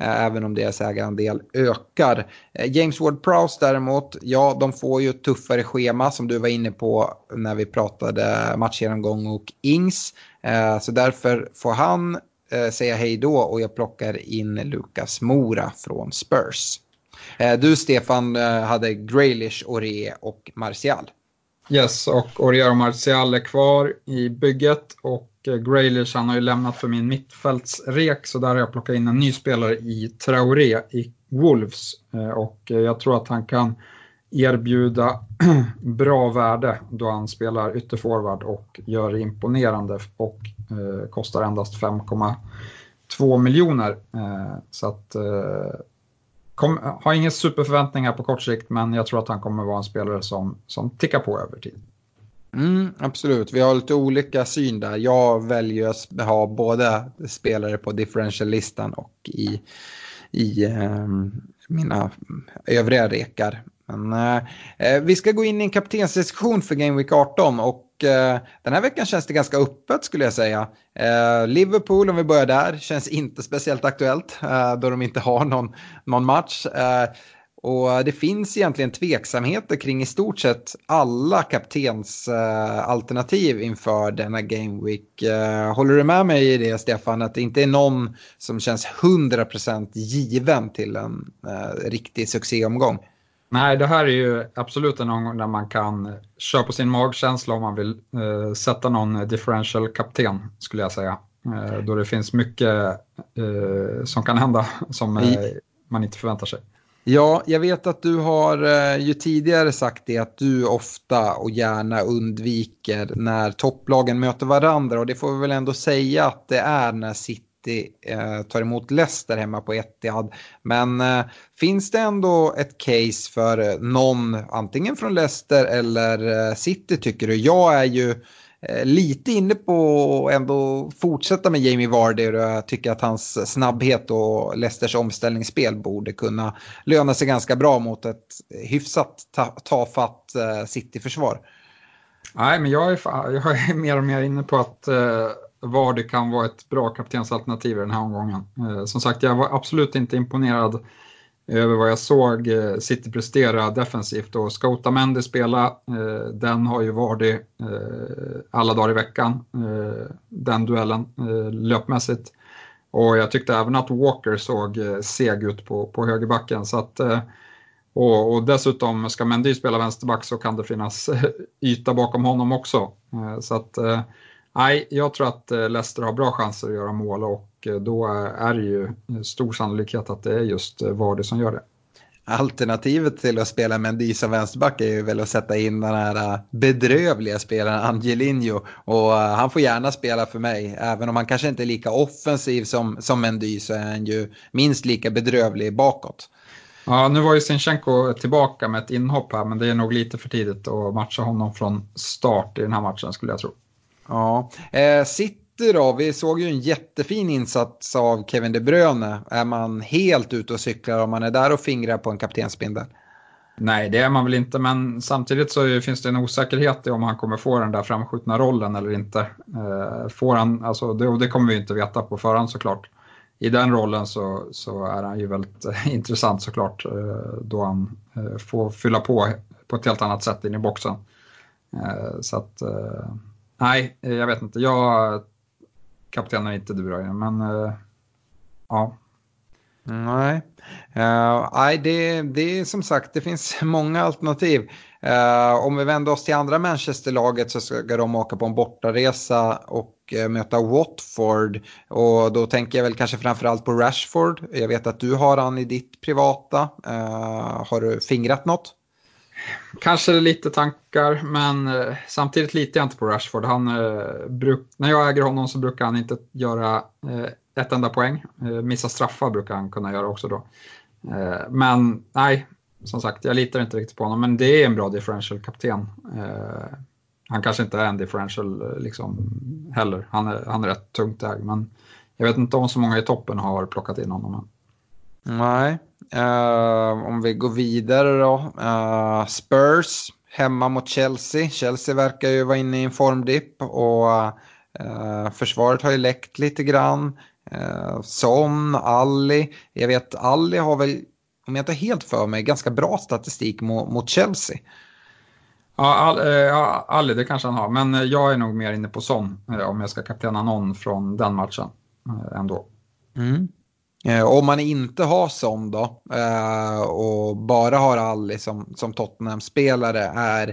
C: Eh, även om deras ägarandel ökar. Eh, James Ward-Prowse däremot, ja de får ju ett tuffare schema som du var inne på när vi pratade matchgenomgång och Ings. Så därför får han Eh, säga hej då och jag plockar in Lukas Mora från Spurs. Eh, du Stefan eh, hade Graylish, Ore och Martial.
D: Yes, och Aurier och Martial är kvar i bygget och Graylish han har ju lämnat för min mittfältsrek så där har jag plockat in en ny spelare i Traoré i Wolves och jag tror att han kan erbjuda bra värde då han spelar ytterforward och gör det imponerande och Eh, kostar endast 5,2 miljoner. Eh, så att eh, Kom, har inga superförväntningar på kort sikt, men jag tror att han kommer vara en spelare som, som tickar på över tid.
C: Mm, absolut, vi har lite olika syn där. Jag väljer att ha båda spelare på differential-listan och i, i eh, mina övriga rekar. Men, eh, eh, vi ska gå in i en kaptensdiskussion för Game Week 18 och eh, den här veckan känns det ganska öppet skulle jag säga. Eh, Liverpool, om vi börjar där, känns inte speciellt aktuellt eh, då de inte har någon, någon match. Eh, och det finns egentligen tveksamheter kring i stort sett alla kaptensalternativ eh, inför denna Game Week. Eh, håller du med mig i det Stefan, att det inte är någon som känns 100% given till en riktig succéomgång?
D: Nej, det här är ju absolut en omgång där man kan köra på sin magkänsla om man vill eh, sätta någon differential kapten skulle jag säga. Eh, då det finns mycket eh, som kan hända som eh, man inte förväntar sig.
C: Ja, jag vet att du har eh, ju tidigare sagt det att du ofta och gärna undviker när topplagen möter varandra och det får vi väl ändå säga att det är när City City eh, tar emot Leicester hemma på Etihad. Men eh, finns det ändå ett case för eh, någon, antingen från Leicester eller eh, City tycker du? Jag är ju eh, lite inne på att ändå fortsätta med Jamie Vardy och jag tycker att hans snabbhet och Leicesters omställningsspel borde kunna löna sig ganska bra mot ett hyfsat tafatt ta eh, City-försvar.
D: Nej, men jag är, jag är mer och mer inne på att eh, var det kan vara ett bra kaptensalternativ i den här omgången. Eh, som sagt, jag var absolut inte imponerad över vad jag såg eh, City prestera defensivt och skota Mendy spela, eh, den har ju varit alla dagar i veckan, den duellen löpmässigt. Och jag tyckte även att Walker såg seg ut på, på högerbacken. Så att, och, och dessutom ska Mendy spela vänsterback så kan det finnas yta bakom honom också. Så att Nej, jag tror att eh, Leicester har bra chanser att göra mål och eh, då är det ju stor sannolikhet att det är just eh, Vardy som gör det.
C: Alternativet till att spela Mendy som vänsterback är ju väl att sätta in den här bedrövliga spelaren Angelino. Och han får gärna spela för mig. Även om han kanske inte är lika offensiv som, som Mendy så är han ju minst lika bedrövlig bakåt.
D: Ja, nu var ju Sinchenko tillbaka med ett inhopp här men det är nog lite för tidigt att matcha honom från start i den här matchen skulle jag tro.
C: Ja, eh, City då, vi såg ju en jättefin insats av Kevin De Bruyne. Är man helt ute och cyklar om man är där och fingrar på en kaptensbindel?
D: Nej, det är man väl inte, men samtidigt så finns det en osäkerhet i om han kommer få den där framskjutna rollen eller inte. Eh, får han, alltså, det, det kommer vi inte veta på förhand såklart. I den rollen så, så är han ju väldigt eh, intressant såklart, eh, då han eh, får fylla på på ett helt annat sätt in i boxen. Eh, så att eh, Nej, eh, jag vet inte. Jag kaptenar inte De men uh, ja.
C: Nej, uh, nej det, det är som sagt, det finns många alternativ. Uh, om vi vänder oss till andra Manchester-laget så ska de åka på en bortaresa och uh, möta Watford. Och då tänker jag väl kanske framförallt på Rashford. Jag vet att du har han i ditt privata. har du fingrat något?
D: Kanske lite tankar, men eh, samtidigt litar jag inte på Rashford. Han, eh, bruk, när jag äger honom så brukar han inte göra eh, ett enda poäng. Eh, missa straffar brukar han kunna göra också då. Eh, men nej, som sagt, jag litar inte riktigt på honom. Men det är en bra differential-kapten. Eh, han kanske inte är en differential eh, liksom, heller. Han är, han är rätt tungt ägd, men jag vet inte om så många i toppen har plockat in honom än.
C: Nej, om vi går vidare då. Uh, Spurs hemma mot Chelsea. Chelsea verkar ju vara inne i en formdipp och uh, försvaret har ju läckt lite grann. Eh, Son, Alli. Jag vet Alli har väl, om jag inte helt för mig, ganska bra statistik mot, mot Chelsea.
D: Ja, all, eh, ja, Ali, det kanske han har, men jag är nog mer inne på Son eh, om jag ska kaptena någon från den matchen eh, ändå.
C: Mm. Eh, om man inte har Son då eh, och bara har Ali som, som Tottenham-spelare är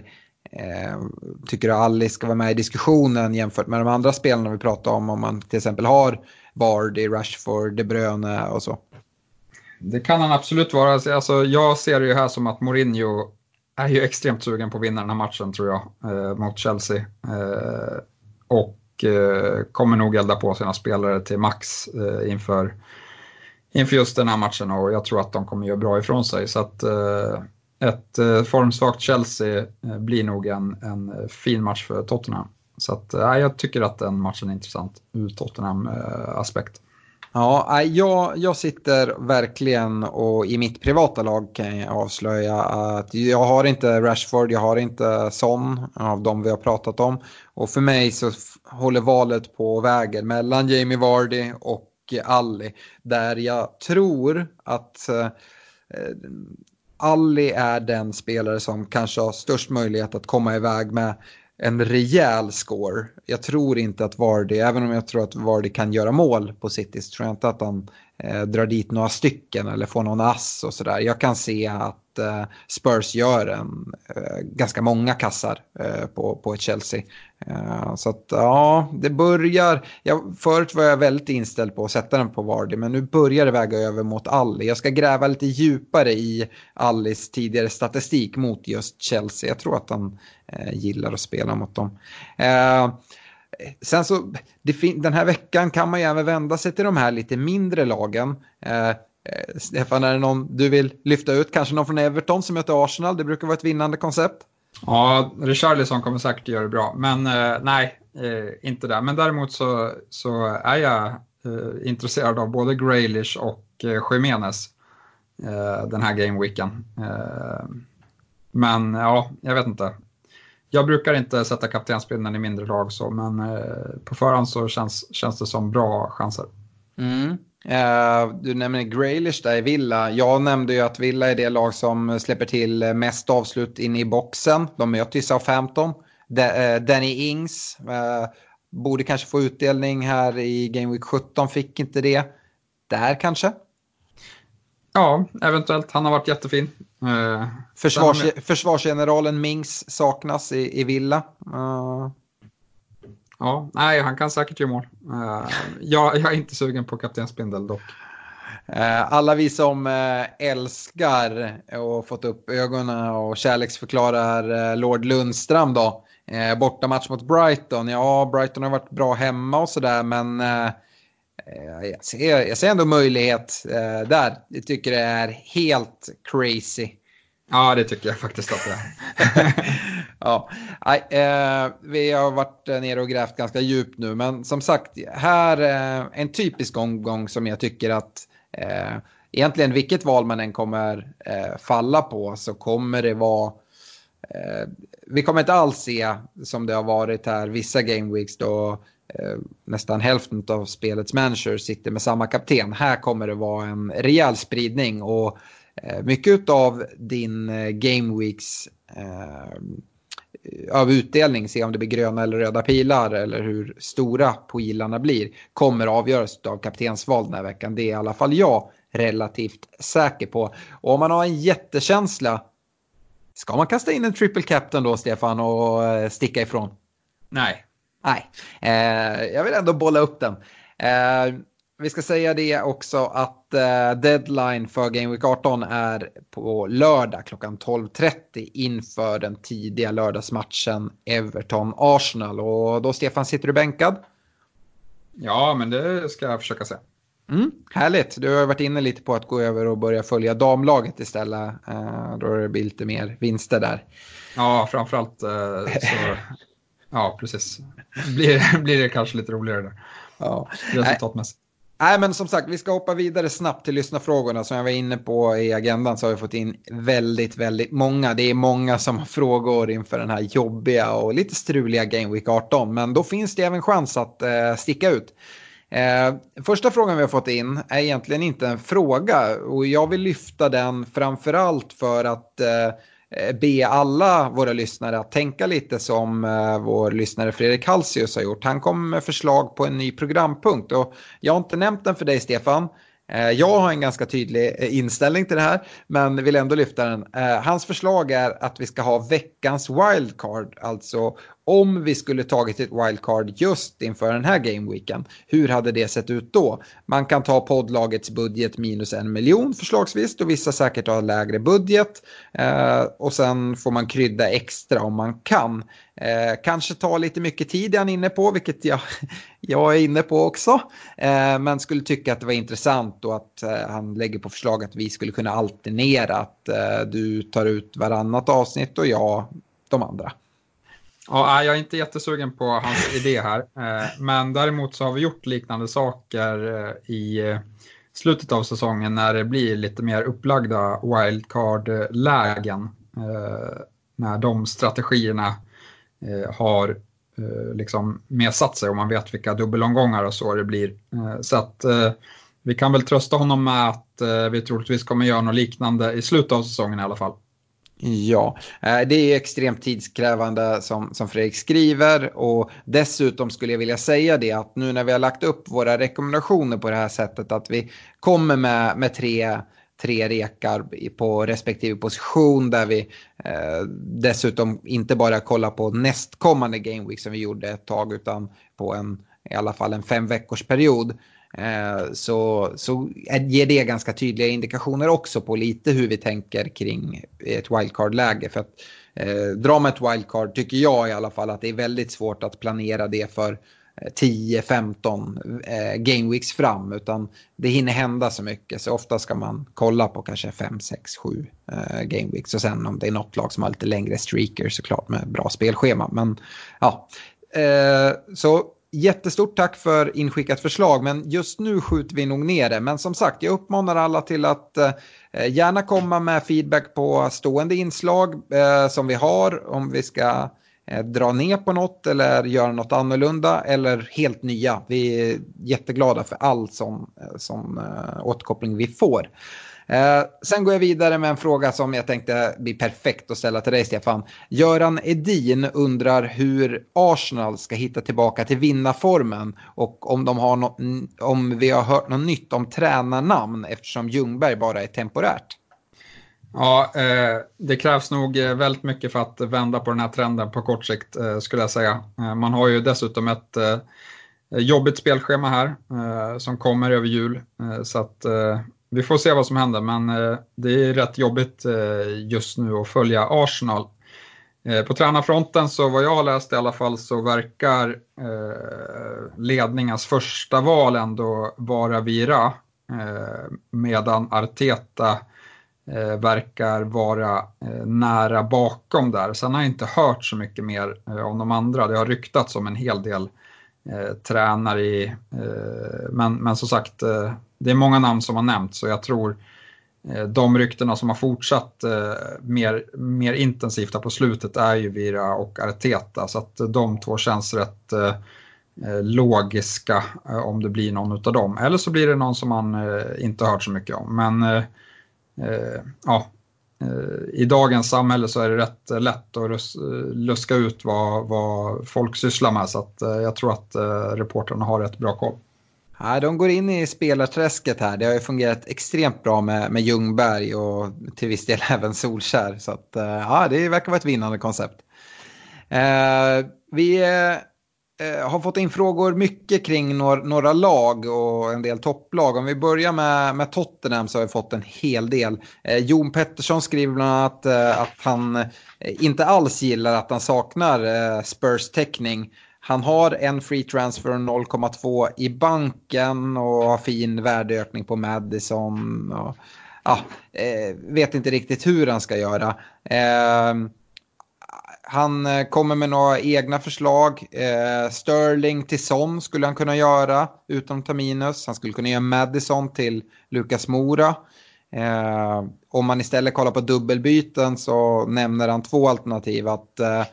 C: eh, Tycker du Ali ska vara med i diskussionen jämfört med de andra spelarna vi pratar om om man till exempel har Vardy, Rashford, De Bruyne och så?
D: Det kan han absolut vara. Alltså, alltså, jag ser det ju här som att Mourinho är ju extremt sugen på att vinna den här matchen tror jag eh, mot Chelsea. Eh, och eh, kommer nog elda på sina spelare till max inför, inför just den här matchen och jag tror att de kommer göra bra ifrån sig. Så att eh, ett eh, formsvagt Chelsea eh, blir nog en, en fin match för Tottenham. Så att, eh, jag tycker att den matchen är intressant ur Tottenham-aspekt.
C: Eh, ja, jag, jag sitter verkligen och i mitt privata lag kan jag avslöja att jag har inte Rashford, jag har inte Son av de vi har pratat om. Och för mig så håller valet på vägen mellan Jamie Vardy och Alli. Där jag tror att eh, Alli är den spelare som kanske har störst möjlighet att komma iväg med en rejäl score. Jag tror inte att Vardy, även om jag tror att Vardy kan göra mål på City, så tror jag inte att han eh, Eh, drar dit några stycken eller får någon ass och sådär. Jag kan se att eh, Spurs gör en, eh, ganska många kassar eh, på, på ett Chelsea. Eh, så att ja, det börjar. Jag, förut var jag väldigt inställd på att sätta den på Vardy, men nu börjar det väga över mot Alli. Jag ska gräva lite djupare i Allis tidigare statistik mot just Chelsea. Jag tror att han eh, gillar att spela mot dem. Eh, Sen så, den här veckan kan man ju även vända sig till de här lite mindre lagen. Eh, eh, Stefan, är det någon du vill lyfta ut? Kanske någon från Everton som möter Arsenal? Det brukar vara ett vinnande koncept.
D: Ja, Richarlison kommer säkert göra det bra, men eh, nej, eh, inte där. Men däremot så, så är jag eh, intresserad av både Graylish och eh, Jiménez eh, den här gameweeken. Eh, men ja, jag vet inte jag brukar inte sätta kaptensbindeln i mindre lag så, men eh, på förhand så känns, känns det som bra chanser.
C: Mm. Uh, du nämner Graylish där i Villa. Jag nämnde ju att Villa är det lag som släpper till mest avslut in i boxen. De möter ju Southampton. De, uh, Danny Ings uh, borde kanske få utdelning här i Game Week 17, fick inte det. Där kanske?
D: Ja, eventuellt. Han har varit jättefin.
C: Uh, Försvars, försvarsgeneralen Mings saknas i, i Villa. Uh.
D: Ja, nej, han kan säkert göra mål. Uh, jag, jag, är inte sugen på kaptensbindel dock.
C: Alla vi som älskar och fått upp ögonen och kärleksförklarar Lord Lundström då. Bortamatch mot Brighton. Ja, Brighton har varit bra hemma och sådär men Eh, jag ser, jag ser ändå möjlighet eh, där. Jag tycker det är helt crazy.
D: Ja, det tycker jag faktiskt att det är.
C: ja, eh, vi har varit nere och grävt ganska djupt nu, men som sagt, här är en typisk omgång som jag tycker att eh, egentligen vilket val man än kommer eh, falla på så kommer det vara eh, vi kommer inte alls se som det har varit här vissa game weeks då Eh, Eh, nästan hälften av spelets manager sitter med samma kapten. Här kommer det vara en rejäl spridning och eh, mycket av din eh, game weeks av utdelning, se om det blir gröna eller röda pilar eller hur stora pilarna blir, kommer avgöras av kaptensval den här veckan. Det är i alla fall jag relativt säker på. Och om man har en jättekänsla, ska man kasta in en triple captain då, Stefan, och sticka ifrån?
D: Nej,
C: Nej, eh, jag vill ändå bolla upp den. Eh, vi ska säga det också att eh, deadline för Game Week 18 är på lördag klockan 12.30 inför den tidiga lördagsmatchen Everton-Arsenal. Och då Stefan, sitter du bänkad?
D: Ja, men det ska jag försöka se.
C: Mm, härligt, du har varit inne lite på att gå över och börja följa damlaget istället. Eh, då det blir lite mer vinster där.
D: Ja, framförallt eh, så Ja, precis. Blir, blir det kanske lite roligare där. Ja. Resultatmässigt.
C: Nej, men som sagt, vi ska hoppa vidare snabbt till lyssnarfrågorna. Som jag var inne på i agendan så har vi fått in väldigt, väldigt många. Det är många som har frågor inför den här jobbiga och lite struliga Game Week 18. Men då finns det även chans att eh, sticka ut. Eh, första frågan vi har fått in är egentligen inte en fråga och jag vill lyfta den framförallt för att eh, Eh, be alla våra lyssnare att tänka lite som eh, vår lyssnare Fredrik Halsius har gjort. Han kom med förslag på en ny programpunkt och jag har inte nämnt den för dig Stefan. Eh, jag har en ganska tydlig inställning till det här, men vill ändå lyfta den. Hans förslag är att vi ska ha veckans wildcard, alltså om vi skulle tagit ett wildcard just inför den här gameweeken, hur hade det sett ut då? Man kan ta poddlagets budget minus en miljon förslagsvis, då vissa säkert har lägre budget. Eh, och sen får man krydda extra om man kan. Eh, kanske ta lite mycket tid är han inne på, vilket jag, jag är inne på också. Eh, men skulle tycka att det var intressant och att eh, han lägger på förslag att vi skulle kunna alternera. Att eh, du tar ut varannat avsnitt och jag de andra.
D: Ja, jag är inte jättesugen på hans idé här. Eh, men däremot så har vi gjort liknande saker eh, i eh, slutet av säsongen när det blir lite mer upplagda wildcard-lägen. När de strategierna har liksom mer satt sig och man vet vilka dubbelomgångar och så det blir. Så att vi kan väl trösta honom med att vi troligtvis kommer göra något liknande i slutet av säsongen i alla fall.
C: Ja, eh, det är extremt tidskrävande som, som Fredrik skriver och dessutom skulle jag vilja säga det att nu när vi har lagt upp våra rekommendationer på det här sättet att vi kommer med, med tre, tre rekar på respektive position där vi eh, dessutom inte bara kollar på nästkommande Game Week som vi gjorde ett tag utan på en i alla fall en fem veckors period Eh, Eh, så, så ger det ganska tydliga indikationer också på lite hur vi tänker kring ett wildcard-läge. För att eh, dra med ett wildcard tycker jag i alla fall att det är väldigt svårt att planera det för 10-15 eh, eh gameweeks fram utan det hinner hända så mycket. Så ofta ska man kolla på kanske 5, 6, 7 eh, gameweeks och sen om det är något lag som har lite längre streaker såklart med bra spelschema. Men ja. Eh, så Jättestort tack för inskickat förslag, men just nu skjuter vi nog ner det. Men som sagt, jag uppmanar alla till att eh, gärna komma med feedback på stående inslag eh, som vi har, om vi ska eh, dra ner på något eller göra något annorlunda eller helt nya. Vi är jätteglada för all som, eh, som eh, återkoppling vi får. Eh, sen går jag vidare med en fråga som jag tänkte blir perfekt att ställa till dig Stefan. Göran Edin undrar hur Arsenal ska hitta tillbaka till vinnarformen och om, de har no om vi har hört något nytt om tränarnamn eftersom Ljungberg bara är temporärt.
D: Ja, eh, det krävs nog eh, väldigt mycket för att vända på den här trenden på kort sikt eh, skulle jag säga. Eh, man har ju dessutom ett eh, jobbigt spelschema här eh, som kommer över jul. Eh, så att eh, vi får se vad som händer, men eh, det är rätt jobbigt eh, just nu att följa Arsenal. Eh, på tränarfronten så vad jag har läst i alla fall så verkar eh, ledningens första val ändå vara Vira eh, medan Arteta verkar vara nära bakom där. Sen har jag inte hört så mycket mer om de andra. Det har ryktats om en hel del tränare i, men, men som sagt det är många namn som har nämnts så jag tror eh, de ryktena som har fortsatt eh, mer, mer intensivt på slutet är ju Vira och Arteta så att eh, de två känns rätt logiska om det blir någon av dem. Eller så blir det någon som man inte hört så mycket om. Men ja, i dagens samhälle så är det rätt lätt att luska ut vad, vad folk sysslar med så att jag tror att reportrarna har rätt bra koll.
C: Nej, de går in i spelarträsket här. Det har ju fungerat extremt bra med, med Ljungberg och till viss del även Solskär. Så att, eh, ja, det verkar vara ett vinnande koncept. Eh, vi eh, har fått in frågor mycket kring några, några, lag och en del topplag. Om vi börjar med, med Tottenham så har vi fått en hel del. Eh, Jon Pettersson skriver bland annat eh, att han inte alls gillar att han saknar eh, Spurs täckning. Han har en free transfer 0,2 i banken och har fin värdeökning på Madison. Och, ja, eh, vet inte riktigt hur han ska göra. Ehm, han eh, kommer med några egna förslag. Eh, Sterling till Son skulle han kunna göra utan att ta minus. Han skulle kunna göra Madison till Lukas Mora. Eh, om man istället kollar på dubbelbyten så nämner han två alternativ. Att Eh,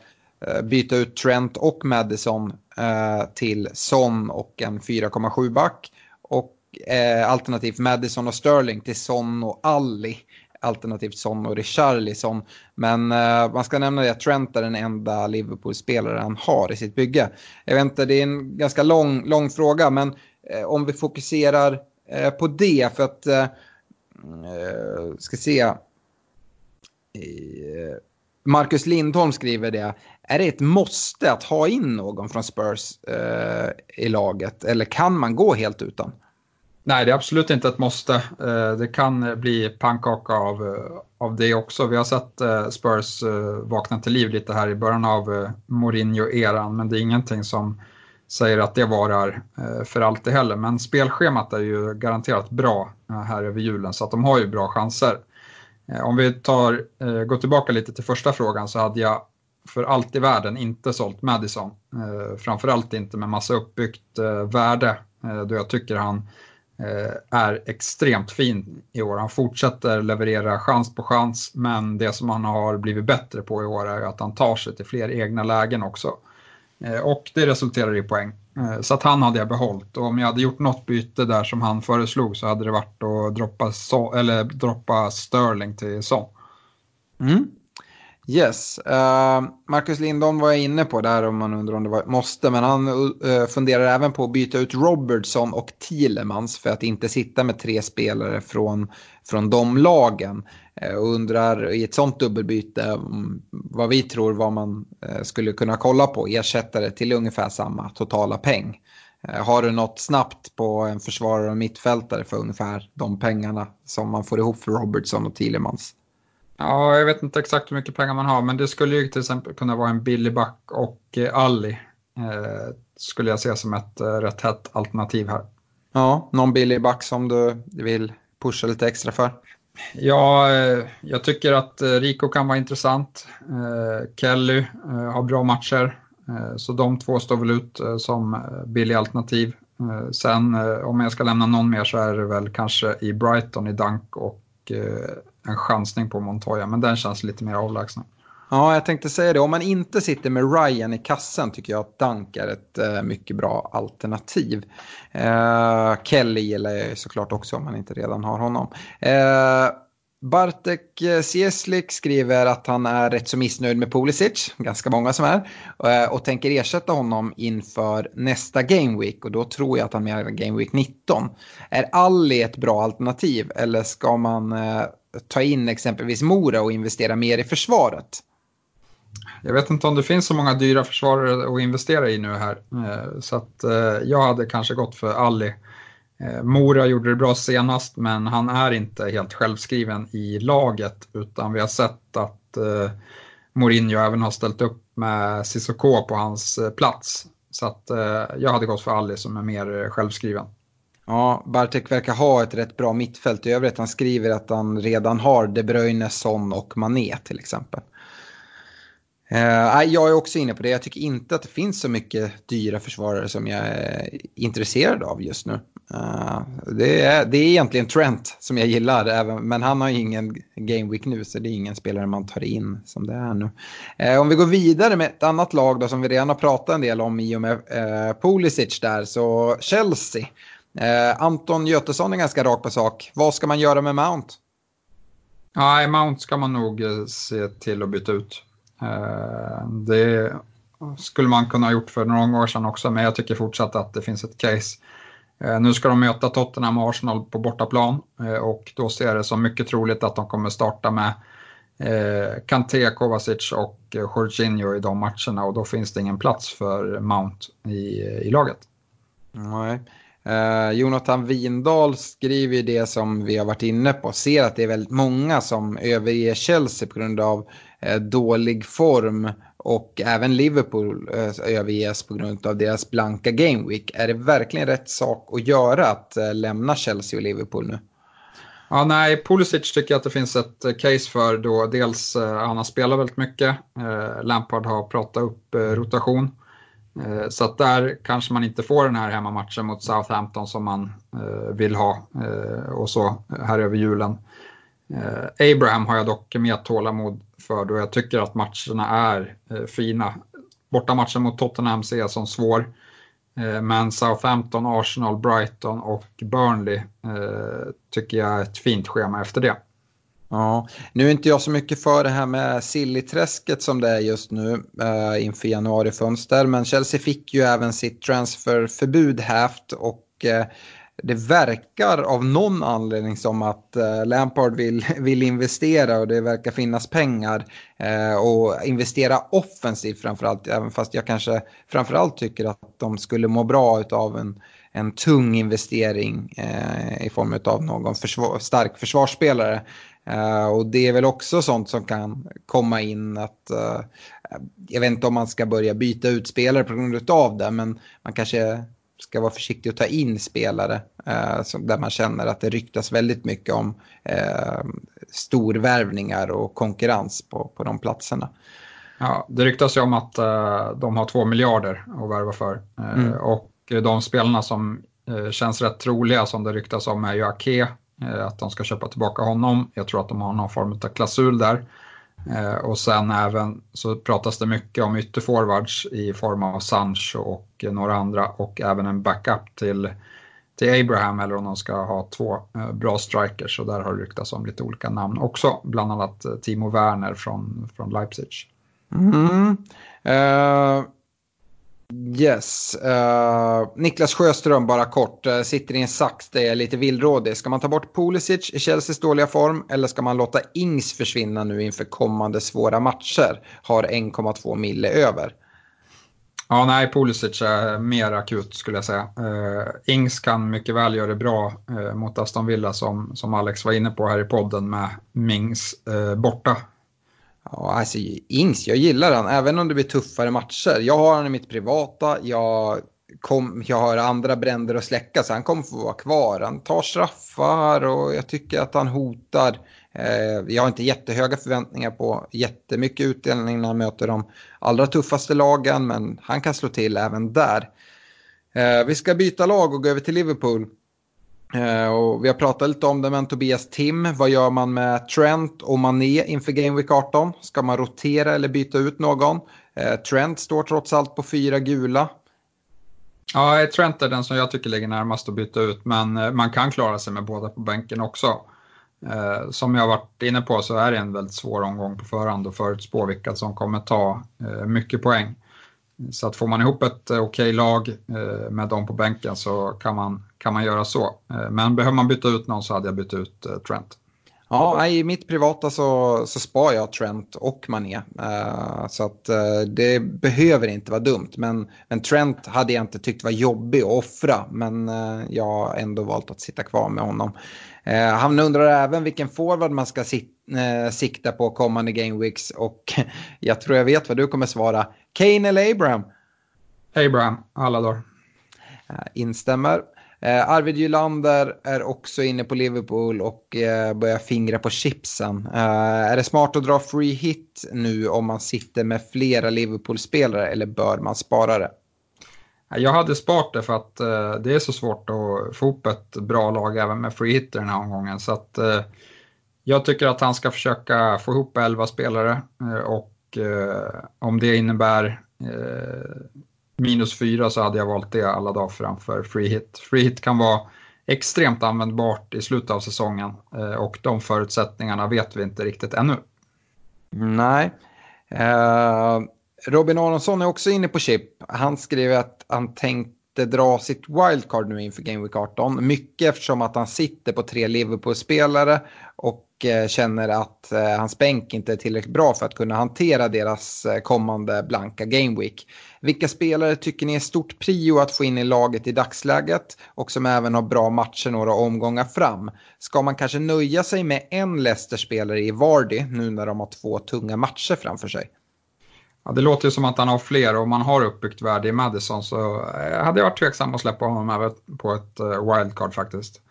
C: Eh, byta ut Trent och Madison eh, till Son och en 4,7 back. Och eh, alternativt Madison och Sterling till Son och Alli. Alternativt Son och Richarlison. Men eh, man ska nämna det att Trent är den enda Liverpool-spelare han har i sitt bygge. Jag vet inte, det är en ganska lång, lång fråga, men eh, om vi fokuserar eh, på det, för att, eh, mm, ska se, Marcus Lindholm skriver det. Är det ett måste att ha in någon från Spurs eh, i laget? Eller kan man gå helt utan?
D: Nej, det är absolut inte ett måste. Eh, det kan eh, bli pannkaka av, eh, av det också. Vi har sett eh, Spurs eh, vakna till liv lite här i början av Mourinho-eran, men det är ingenting som säger att det varar för alltid heller. Men spelschemat är ju garanterat bra här över julen, så att de har ju bra chanser. Om vi tar, går tillbaka lite till första frågan så hade jag för allt i världen inte sålt Madison. Eh, framförallt inte med massa uppbyggt eh, värde, eh, då jag tycker han Eh, är extremt fin i år. Han fortsätter leverera chans på chans, men det som han har blivit bättre på i år är att han tar sig till fler egna lägen också. Eh, och det resulterar i poäng. Eh, så att han hade jag behållit och om jag hade gjort något byte där som han föreslog så hade det varit att droppa, so eller droppa Sterling till Son.
C: Mm. Yes, uh, Marcus Lindholm var jag inne på där om man undrar om det var måste, men han uh, funderar även på att byta ut Robertson och Thielemans för att inte sitta med tre spelare från, från de lagen. Uh, och undrar i ett sånt dubbelbyte um, vad vi tror vad man skulle kunna kolla på, ersättare till ungefär samma totala peng. Har du något snabbt på en försvarare och mittfältare för ungefär de pengarna som man får ihop för Robertson och Thielemans?
D: Ja, jag vet inte exakt hur mycket pengar man har, men det skulle ju till exempel kunna vara en Billy Buck och eh, Alli. Eh, skulle jag se som ett eh, rätt hett alternativ här.
C: Ja, någon Billy Buck som du vill pusha lite extra för?
D: Ja, eh, jag tycker att eh, Rico kan vara intressant. Eh, Kelly har bra matcher, så de två står väl ut som billiga alternativ. Sen om jag ska lämna någon mer så är det väl kanske i Brighton i Dunk och en chansning på Montoya, men den känns lite mer avlägsen.
C: Ja, jag tänkte säga det. Om man inte sitter med Ryan i kassen tycker jag att Dunk är ett eh, mycket bra alternativ. Eh, Kelly gillar jag såklart också om man inte redan har honom. Eh, Bartek eh, Cieslik skriver att han är rätt så missnöjd med Pulisic, ganska många som är, eh, och tänker ersätta honom inför nästa Game Week och då tror jag att han menar Game Week 19. Är Alli ett bra alternativ eller ska man eh, ta in exempelvis Mora och investera mer i försvaret?
D: Jag vet inte om det finns så många dyra försvarare att investera i nu här. Eh, så att eh, jag hade kanske gått för Ali. Eh, Mora gjorde det bra senast men han är inte helt självskriven i laget utan vi har sett att Mourinho även har ställt upp med Cissoko på hans plats. Så att jag hade gått för Ali som är mer självskriven.
C: Ja, Bartek verkar ha ett rätt bra mittfält i övrigt. Han skriver att han redan har De Bruyne, Son och Mané till exempel. Eh, jag är också inne på det. Jag tycker inte att det finns så mycket dyra försvarare som jag är intresserad av just nu. Eh, det, är, det är egentligen Trent som jag gillar, även, men han har ju ingen game week nu så det är ingen spelare man tar in som det är nu. Eh, om vi går vidare med ett annat lag då, som vi redan har pratat en del om i och med uh, Pulisic där, så Chelsea. Eh, Anton Götesson är ganska rak på sak. Vad ska man göra med Mount?
D: Nej, Mount ska man nog eh, se till att byta ut. Eh, det skulle man kunna ha gjort för några år sedan också, men jag tycker fortsatt att det finns ett case. Eh, nu ska de möta Tottenham och Arsenal på bortaplan eh, och då ser jag det som mycket troligt att de kommer starta med eh, Kanté, Kovacic och Jorginho i de matcherna och då finns det ingen plats för Mount i, i laget.
C: Nej. Uh, Jonathan Windahl skriver det som vi har varit inne på. Ser att det är väldigt många som överger Chelsea på grund av uh, dålig form. Och även Liverpool uh, överges på grund av deras blanka Gameweek. Är det verkligen rätt sak att göra att uh, lämna Chelsea och Liverpool nu?
D: Ja, nej, Pulisic tycker jag att det finns ett case för då dels han har spelat väldigt mycket. Lampard har pratat upp rotation. Eh, så att där kanske man inte får den här hemmamatchen mot Southampton som man eh, vill ha eh, och så här över julen. Abraham har jag dock mer tålamod för då jag tycker att matcherna är fina. bortamatchen mot Tottenham ser jag som svår. Men Southampton, Arsenal, Brighton och Burnley tycker jag är ett fint schema efter det.
C: Ja, nu är inte jag så mycket för det här med Sillyträsket som det är just nu uh, inför januarifönster. Men Chelsea fick ju även sitt transferförbud hävt och uh, det verkar av någon anledning som att uh, Lampard vill, vill investera och det verkar finnas pengar. och investera offensivt framförallt, även fast jag kanske framförallt tycker att de skulle må bra av en en tung investering eh, i form av någon försvar, stark försvarsspelare. Uh, och det är väl också sånt som kan komma in att, uh, jag vet inte om man ska börja byta ut spelare på grund av det, men man kanske ska vara försiktig och ta in spelare uh, som, där man känner att det ryktas väldigt mycket om storvärvningar och konkurrens på, på de platserna.
D: Ja, det ryktas ju om att de har två miljarder att värva för. Mm. Och de spelarna som känns rätt troliga som det ryktas om är ju Ake Eh, att de ska köpa tillbaka honom. Jag tror att de har någon form av klausul där. Eh, och sen även så pratas det mycket om ytterforwards i form av Sancho och några andra och även en backup till, till Abraham eller om de ska ha två eh, bra strikers och där har det ryktats om lite olika namn också, bland annat Timo Werner från, från Leipzig.
C: Mm. Uh... Yes. Uh, Niklas Sjöström, bara kort, uh, sitter i en sax det är lite villrådig. Ska man ta bort Pulisic i Chelseas dåliga form eller ska man låta Ings försvinna nu inför kommande svåra matcher? Har 1,2 mille över.
D: Ja, nej, Pulisic är mer akut skulle jag säga. Uh, Ings kan mycket väl göra det bra uh, mot Aston Villa som, som Alex var inne på här i podden med Mings uh, borta
C: Ja, alltså Ings, jag gillar han, även om det blir tuffare matcher. Jag har han i mitt privata, jag, kom, jag har andra bränder att släcka, så han kommer få vara kvar. Han tar straffar och jag tycker att han hotar. Eh, jag har inte jättehöga förväntningar på jättemycket utdelning när han möter de allra tuffaste lagen, men han kan slå till även där. Eh, vi ska byta lag och gå över till Liverpool. Uh, och vi har pratat lite om det, men Tobias Tim, vad gör man med Trent och Mané inför Game Week 18? Ska man rotera eller byta ut någon? Uh, Trent står trots allt på fyra gula.
D: Ja, Trent är den som jag tycker ligger närmast att byta ut, men eh, man kan klara sig med båda på bänken också. Som jag varit inne på så är det en väldigt svår omgång på förhand att förutspå vilka som kommer ta mycket poäng. Så att får man ihop ett eh, okej lag eh, med dem på bänken så kan man kan man göra så. Eh, men behöver man byta ut någon så hade jag bytt ut Trent.
C: Ja, i mitt privata så, så spar jag Trent och Mané. Uh, så att uh, det behöver inte vara dumt. Men, men Trent hade jag inte tyckt var jobbig att offra. Men uh, jag har ändå valt att sitta kvar med honom. han undrar även vilken forward man ska sit, sikta på kommande Game Weeks. Och jag tror jag vet vad du kommer svara. Kane eller Abraham?
D: Abraham, alla dagar.
C: instämmer. Eh, Arvid Gylander är också inne på Liverpool och eh, börjar fingra på chipsen. Eh, är det smart att dra free hit nu om man sitter med flera Liverpool-spelare eller bör man spara det?
D: Jag hade sparat det för att eh, det är så svårt att få ihop ett bra lag även med free hit den här omgången. Så att, eh, jag tycker att han ska försöka få ihop 11 spelare eh, och eh, om det innebär eh, minus 4 så hade jag valt det alla dagar framför free hit. Free hit kan vara extremt användbart i slutet av säsongen eh, och de förutsättningarna vet vi inte riktigt ännu.
C: Nej. Uh, Robin Aronsson är också inne på chip. Han skriver att han tänkte dra sitt wildcard nu inför Game Week 18. Mycket eftersom att han sitter på tre Liverpool-spelare och uh, känner att uh, hans bänk inte är tillräckligt bra för att kunna hantera deras kommande blanka Game Week. Vilka spelare tycker ni är stort prio att få in i laget i dagsläget och som även har bra matcher några omgångar fram? Ska man kanske nöja sig med en Leicester-spelare i Vardy nu när de har två tunga matcher framför sig?
D: Ja, det låter ju som att han har fler och om man har uppbyggt värde i Madison så eh, hade jag varit tveksam att släppa honom även på ett eh, wildcard faktiskt.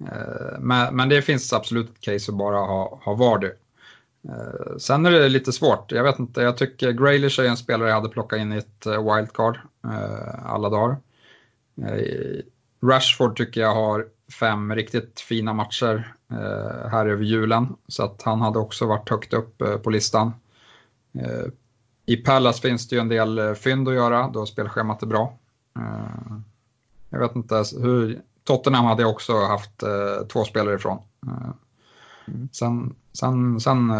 D: Eh, men, men det finns absolut ett case att bara ha, ha Vardy. Eh, sen är det lite svårt. Jag vet inte, jag tycker Graylish är en spelare jag hade plockat in i ett eh, wildcard eh, alla dagar. Eh, Rashford tycker jag har fem riktigt fina matcher eh, här över julen. Så att han hade också varit högt upp på listan. I Pallas finns det ju en del fynd att göra då spelschemat är bra. Jag vet inte hur, Tottenham hade jag också haft två spelare ifrån. Mm. Sen, sen, sen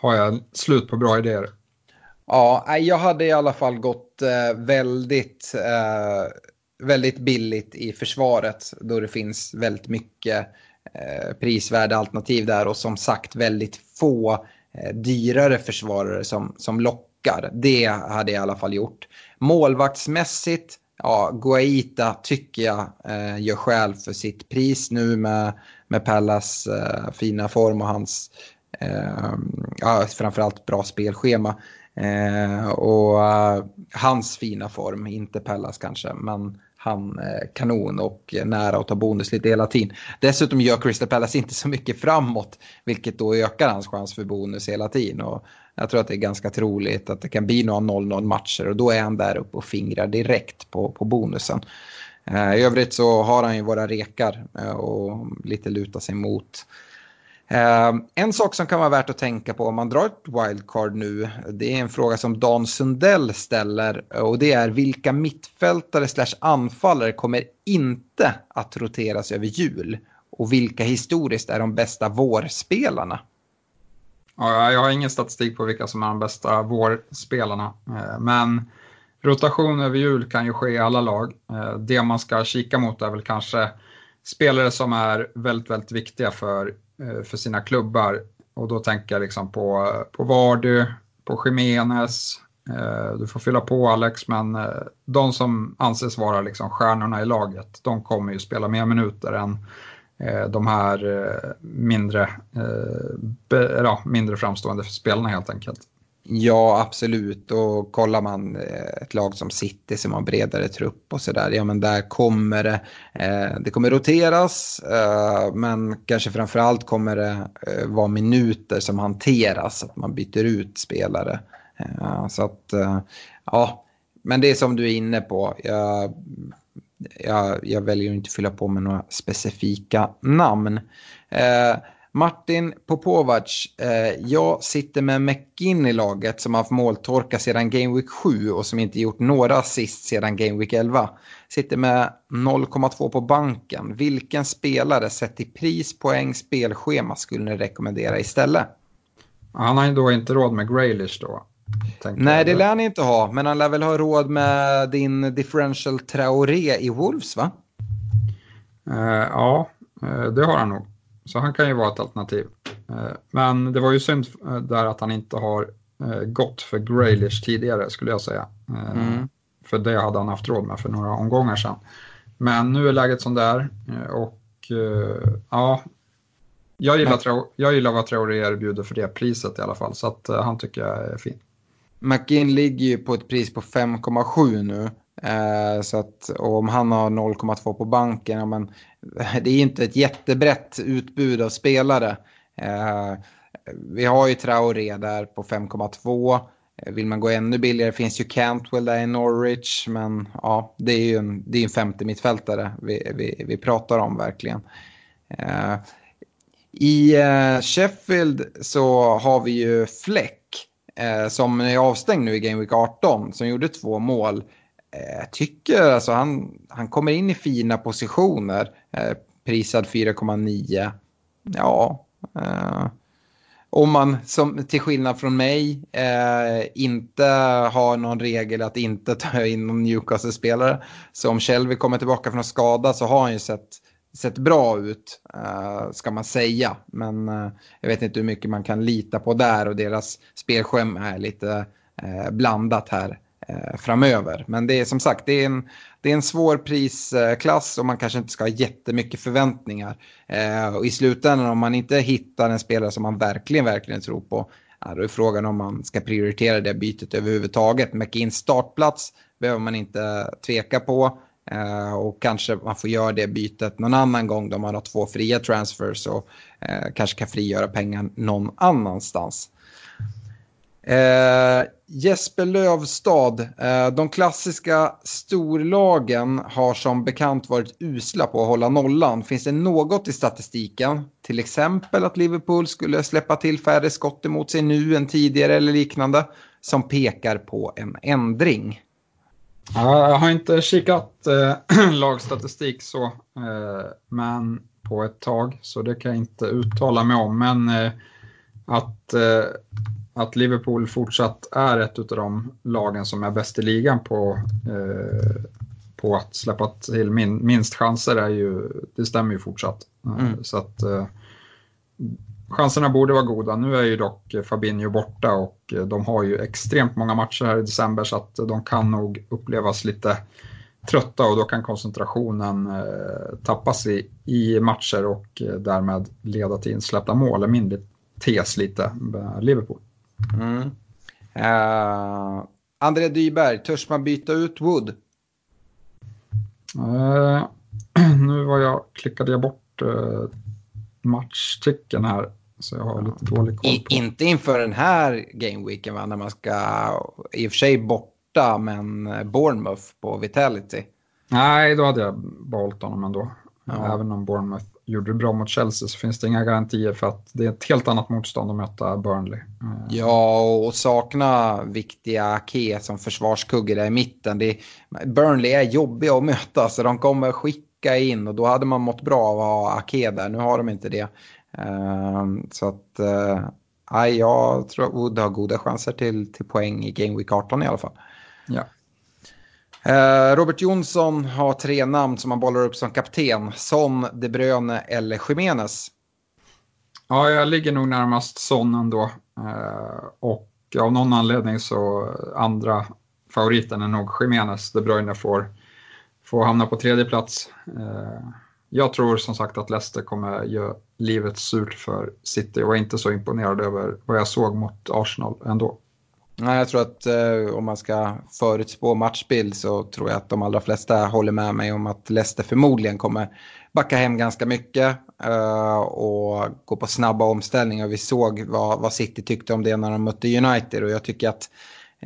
D: har jag slut på bra idéer.
C: Ja, jag hade i alla fall gått väldigt väldigt billigt i försvaret då det finns väldigt mycket eh, prisvärda alternativ där och som sagt väldigt få eh, dyrare försvarare som, som lockar. Det hade jag i alla fall gjort. Målvaktsmässigt, ja, Guaita tycker jag eh, gör skäl för sitt pris nu med, med Pallas eh, fina form och hans eh, ja, framförallt bra spelschema. Eh, och eh, hans fina form, inte Pallas kanske, men han eh, kanon och nära att ta bonus lite hela tiden. Dessutom gör Crystal Palace inte så mycket framåt, vilket då ökar hans chans för bonus hela tiden. Och jag tror att det är ganska troligt att det kan bli några 0-0 matcher och då är han där uppe och fingrar direkt på, på bonusen. Eh, I övrigt så har han ju våra rekar eh, och lite luta sig mot. Eh, en sak som kan vara värt att tänka på om man drar ett wildcard nu, det är en fråga som Dan Sundell ställer och det är vilka mittfältare slash anfallare kommer inte att roteras över jul och vilka historiskt är de bästa vårspelarna?
D: Ja, jag har ingen statistik på vilka som är de bästa vårspelarna, men rotation över jul kan ju ske i alla lag. Eh, det man ska kika mot är väl kanske spelare som är väldigt, väldigt viktiga för eh, för sina klubbar. Och då tänker jag liksom på, på Vardy, på Jiménez, eh, du får fylla på Alex, men de som anses vara liksom stjärnorna i laget, de kommer ju spela mer minuter än de här mindre, ja, mindre framstående spelarna helt enkelt.
C: Ja, absolut. Och kollar man eh, ett lag som City som har bredare trupp och sådär, ja men där kommer det, eh, det kommer roteras, eh, men kanske framförallt kommer det eh, vara minuter som hanteras, att man byter ut spelare. Eh, så att, eh, ja, men det är som du är inne på. Jag, jag, jag väljer att inte fylla på med några specifika namn. Martin Popovac, eh, jag sitter med McGinn i laget som har haft måltorka sedan Game Week 7 och som inte gjort några assist sedan Game Week 11. Sitter med 0,2 på banken. Vilken spelare sett till pris, poäng, spelschema skulle ni rekommendera istället?
D: Han har ju då inte råd med Graylish då.
C: Nej, det lär han inte ha, men han lär väl ha råd med din differential Traoré i Wolves va?
D: Uh, ja, uh, det har han nog. Så han kan ju vara ett alternativ. Eh, men det var ju synd eh, där att han inte har eh, gått för Graylish tidigare skulle jag säga. Mm. För det hade han haft råd med för några omgångar sedan. Men nu är läget som det är och ja, jag gillar, Men... jag gillar vad Traoré erbjuder för det priset i alla fall. Så att han tycker jag är fin.
C: McGinn ligger ju på ett pris på 5,7 nu. Eh, så att om han har 0,2 på banken, ja, men det är inte ett jättebrett utbud av spelare. Eh, vi har ju Traoré där på 5,2. Eh, vill man gå ännu billigare finns ju Cantwell där i Norwich. Men ja, det är ju en, det är en femte mittfältare vi, vi, vi pratar om verkligen. Eh, I eh, Sheffield så har vi ju Fleck eh, som är avstängd nu i Game Week 18 som gjorde två mål. Eh, jag tycker alltså han, han kommer in i fina positioner. Eh, prisad 4,9. Ja. Eh, om man som, till skillnad från mig eh, inte har någon regel att inte ta in någon Newcastle-spelare. Så om Shelby kommer tillbaka från skada så har han ju sett, sett bra ut, eh, ska man säga. Men eh, jag vet inte hur mycket man kan lita på där och deras spelschema är lite eh, blandat här Eh, framöver. Men det är som sagt, det är en, det är en svår prisklass och man kanske inte ska ha jättemycket förväntningar. Eh, och i slutändan om man inte hittar en spelare som man verkligen, verkligen tror på, ja, då är frågan om man ska prioritera det bytet överhuvudtaget. McKeans startplats behöver man inte tveka på. Uh, och kanske man får göra det bytet någon annan gång då man har två fria transfers och uh, kanske kan frigöra pengar någon annanstans. Eh, Jesper Lövstad, eh, de klassiska storlagen har som bekant varit usla på att hålla nollan. Finns det något i statistiken, till exempel att Liverpool skulle släppa till färre skott emot sig nu än tidigare eller liknande, som pekar på en ändring.
D: Jag har inte kikat eh, lagstatistik så, eh, men på ett tag, så det kan jag inte uttala mig om. Men eh, att, eh, att Liverpool fortsatt är ett av de lagen som är bäst i ligan på, eh, på att släppa till min, minst chanser är ju, det stämmer ju fortsatt. Mm. Så att chanserna borde vara goda. Nu är ju dock Fabinho borta och de har ju extremt många matcher här i december så att de kan nog upplevas lite trötta och då kan koncentrationen eh, tappas i, i matcher och eh, därmed leda till insläppta mål. är min tes lite Liverpool. Mm.
C: Uh, André Dyberg, törs man byta ut Wood?
D: Uh, nu var jag, klickade jag bort uh, matchticken här. Så jag har lite dålig koll
C: på. I, inte inför den här gameweeken va, när man ska, i och för sig borta, men Bournemouth på Vitality.
D: Nej, då hade jag behållit honom ändå. Ja. Även om Bournemouth gjorde det bra mot Chelsea så finns det inga garantier för att det är ett helt annat motstånd att möta Burnley.
C: Ja, och sakna viktiga Ake som försvarskugge där i mitten. Det Burnley är jobbiga att möta så de kommer skicka in och då hade man mått bra av att ha Ake där. Nu har de inte det. Ehm, så att, uh, jag tror att Wood har goda chanser till, till poäng i Game Week 18 i alla fall.
D: Ja.
C: Eh, Robert Jonsson har tre namn som han bollar upp som kapten. Son, De Bruyne eller Jiménez.
D: Ja, jag ligger nog närmast Son ändå. Eh, och av någon anledning så eh, andra favoriten är nog Jiménez. De Bruyne får, får hamna på tredje plats. Jag tror som sagt att Leicester kommer göra livet surt för City och är inte så imponerad över vad jag såg mot Arsenal ändå.
C: Nej, jag tror att eh, om man ska förutspå matchbild så tror jag att de allra flesta håller med mig om att Leicester förmodligen kommer backa hem ganska mycket eh, och gå på snabba omställningar. Vi såg vad, vad City tyckte om det när de mötte United och jag tycker att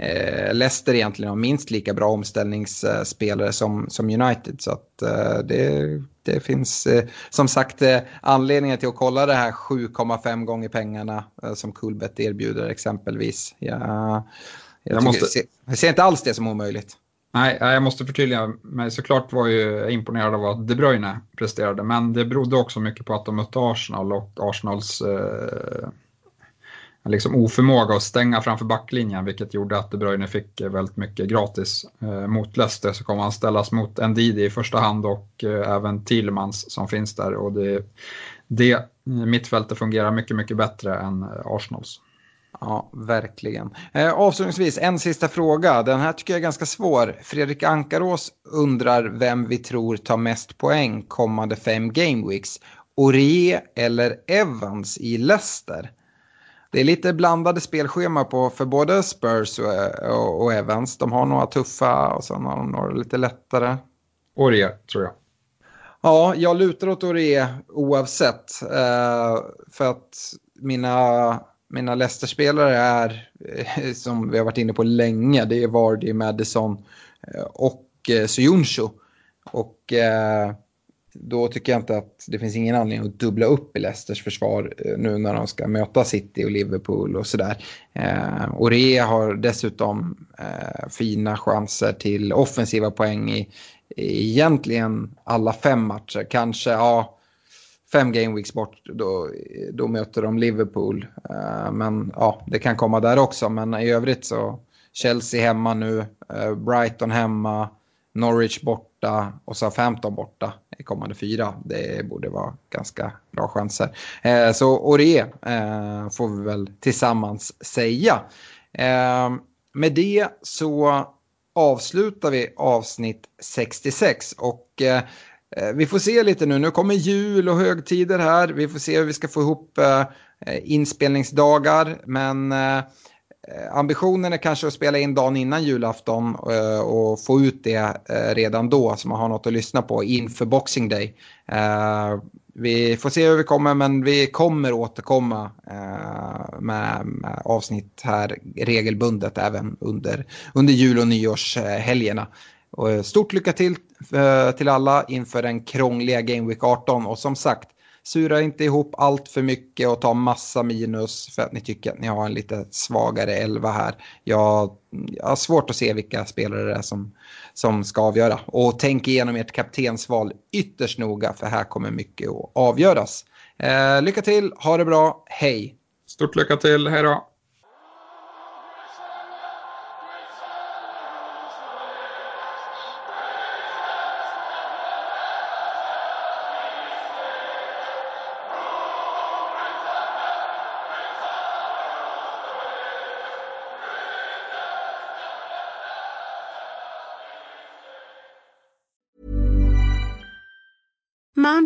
C: eh, Leicester egentligen har minst lika bra omställningsspelare som, som United. Så att eh, det, det finns eh, som sagt eh, anledningar till att kolla det här 7,5 gånger pengarna eh, som Coolbet erbjuder exempelvis. Ja, jag, jag, måste... ser, jag ser inte alls det som omöjligt.
D: Nej, jag måste förtydliga mig. Såklart var jag imponerad av vad De Bruyne presterade, men det berodde också mycket på att de mötte Arsenal och Arsenals eh, liksom oförmåga att stänga framför backlinjen vilket gjorde att De Bruyne fick eh, väldigt mycket gratis. Eh, mot Leicester så kommer han ställas mot Ndidi i första hand och eh, även Tillmans som finns där och det, det mittfältet fungerar mycket, mycket bättre än eh, Arsenals.
C: Ja, verkligen. Eh, avslutningsvis, en sista fråga. Den här tycker jag är ganska svår. Fredrik Ankarås undrar vem vi tror tar mest poäng kommande fem gameweeks. Orie eller Evans i Leicester? Det är lite blandade spelschema på, för både Spurs och, och, och, Evans. De har några tuffa och sen har de några lite lättare.
D: Orie, tror jag.
C: Ja, jag lutar åt Orie oavsett. Eh, för att mina, mina Leicester-spelare är, eh, som vi har varit inne på länge, det är Vardy, Madison eh, och eh, Suyunshu. Och eh, då tycker jag inte att det finns ingen anledning att dubbla upp i Leicesters försvar eh, nu när de ska möta City och Liverpool och sådär. Eh, Ore har dessutom eh, fina chanser till offensiva poäng i, i egentligen alla fem matcher. Kanske, ja, fem game weeks bort, då, då möter de Liverpool. Eh, men ja, det kan komma där också. Men i övrigt så Chelsea hemma nu, eh, Brighton hemma, Norwich bort borta och Southampton borta i kommande fyra. Det borde vara ganska bra chanser. Eh, så Ore eh, får vi väl tillsammans säga. Eh, med det så avslutar vi avsnitt 66 och eh, eh, vi får se lite nu. Nu kommer jul och högtider här. Vi får se hur vi ska få ihop eh, inspelningsdagar. Men Eh, Eh, ambitionen är kanske att spela in dagen innan julafton eh, och få ut det eh, redan då så man har något att lyssna på inför Boxing Day. Eh, vi får se hur vi kommer men vi kommer återkomma eh, med, avsnitt här regelbundet även under, under jul och nyårshelgerna. stort lycka till till alla inför den krångliga Game Week 18 och som sagt Sura inte ihop allt för mycket och ta massa minus för att ni tycker att ni har en lite svagare elva här. Jag, jag har svårt att se vilka spelare det är som, som ska avgöra. Och tänk igenom ert kaptensval ytterst noga för här kommer mycket att avgöras. Eh, lycka till, ha det bra, hej!
A: Stort lycka till, hej då!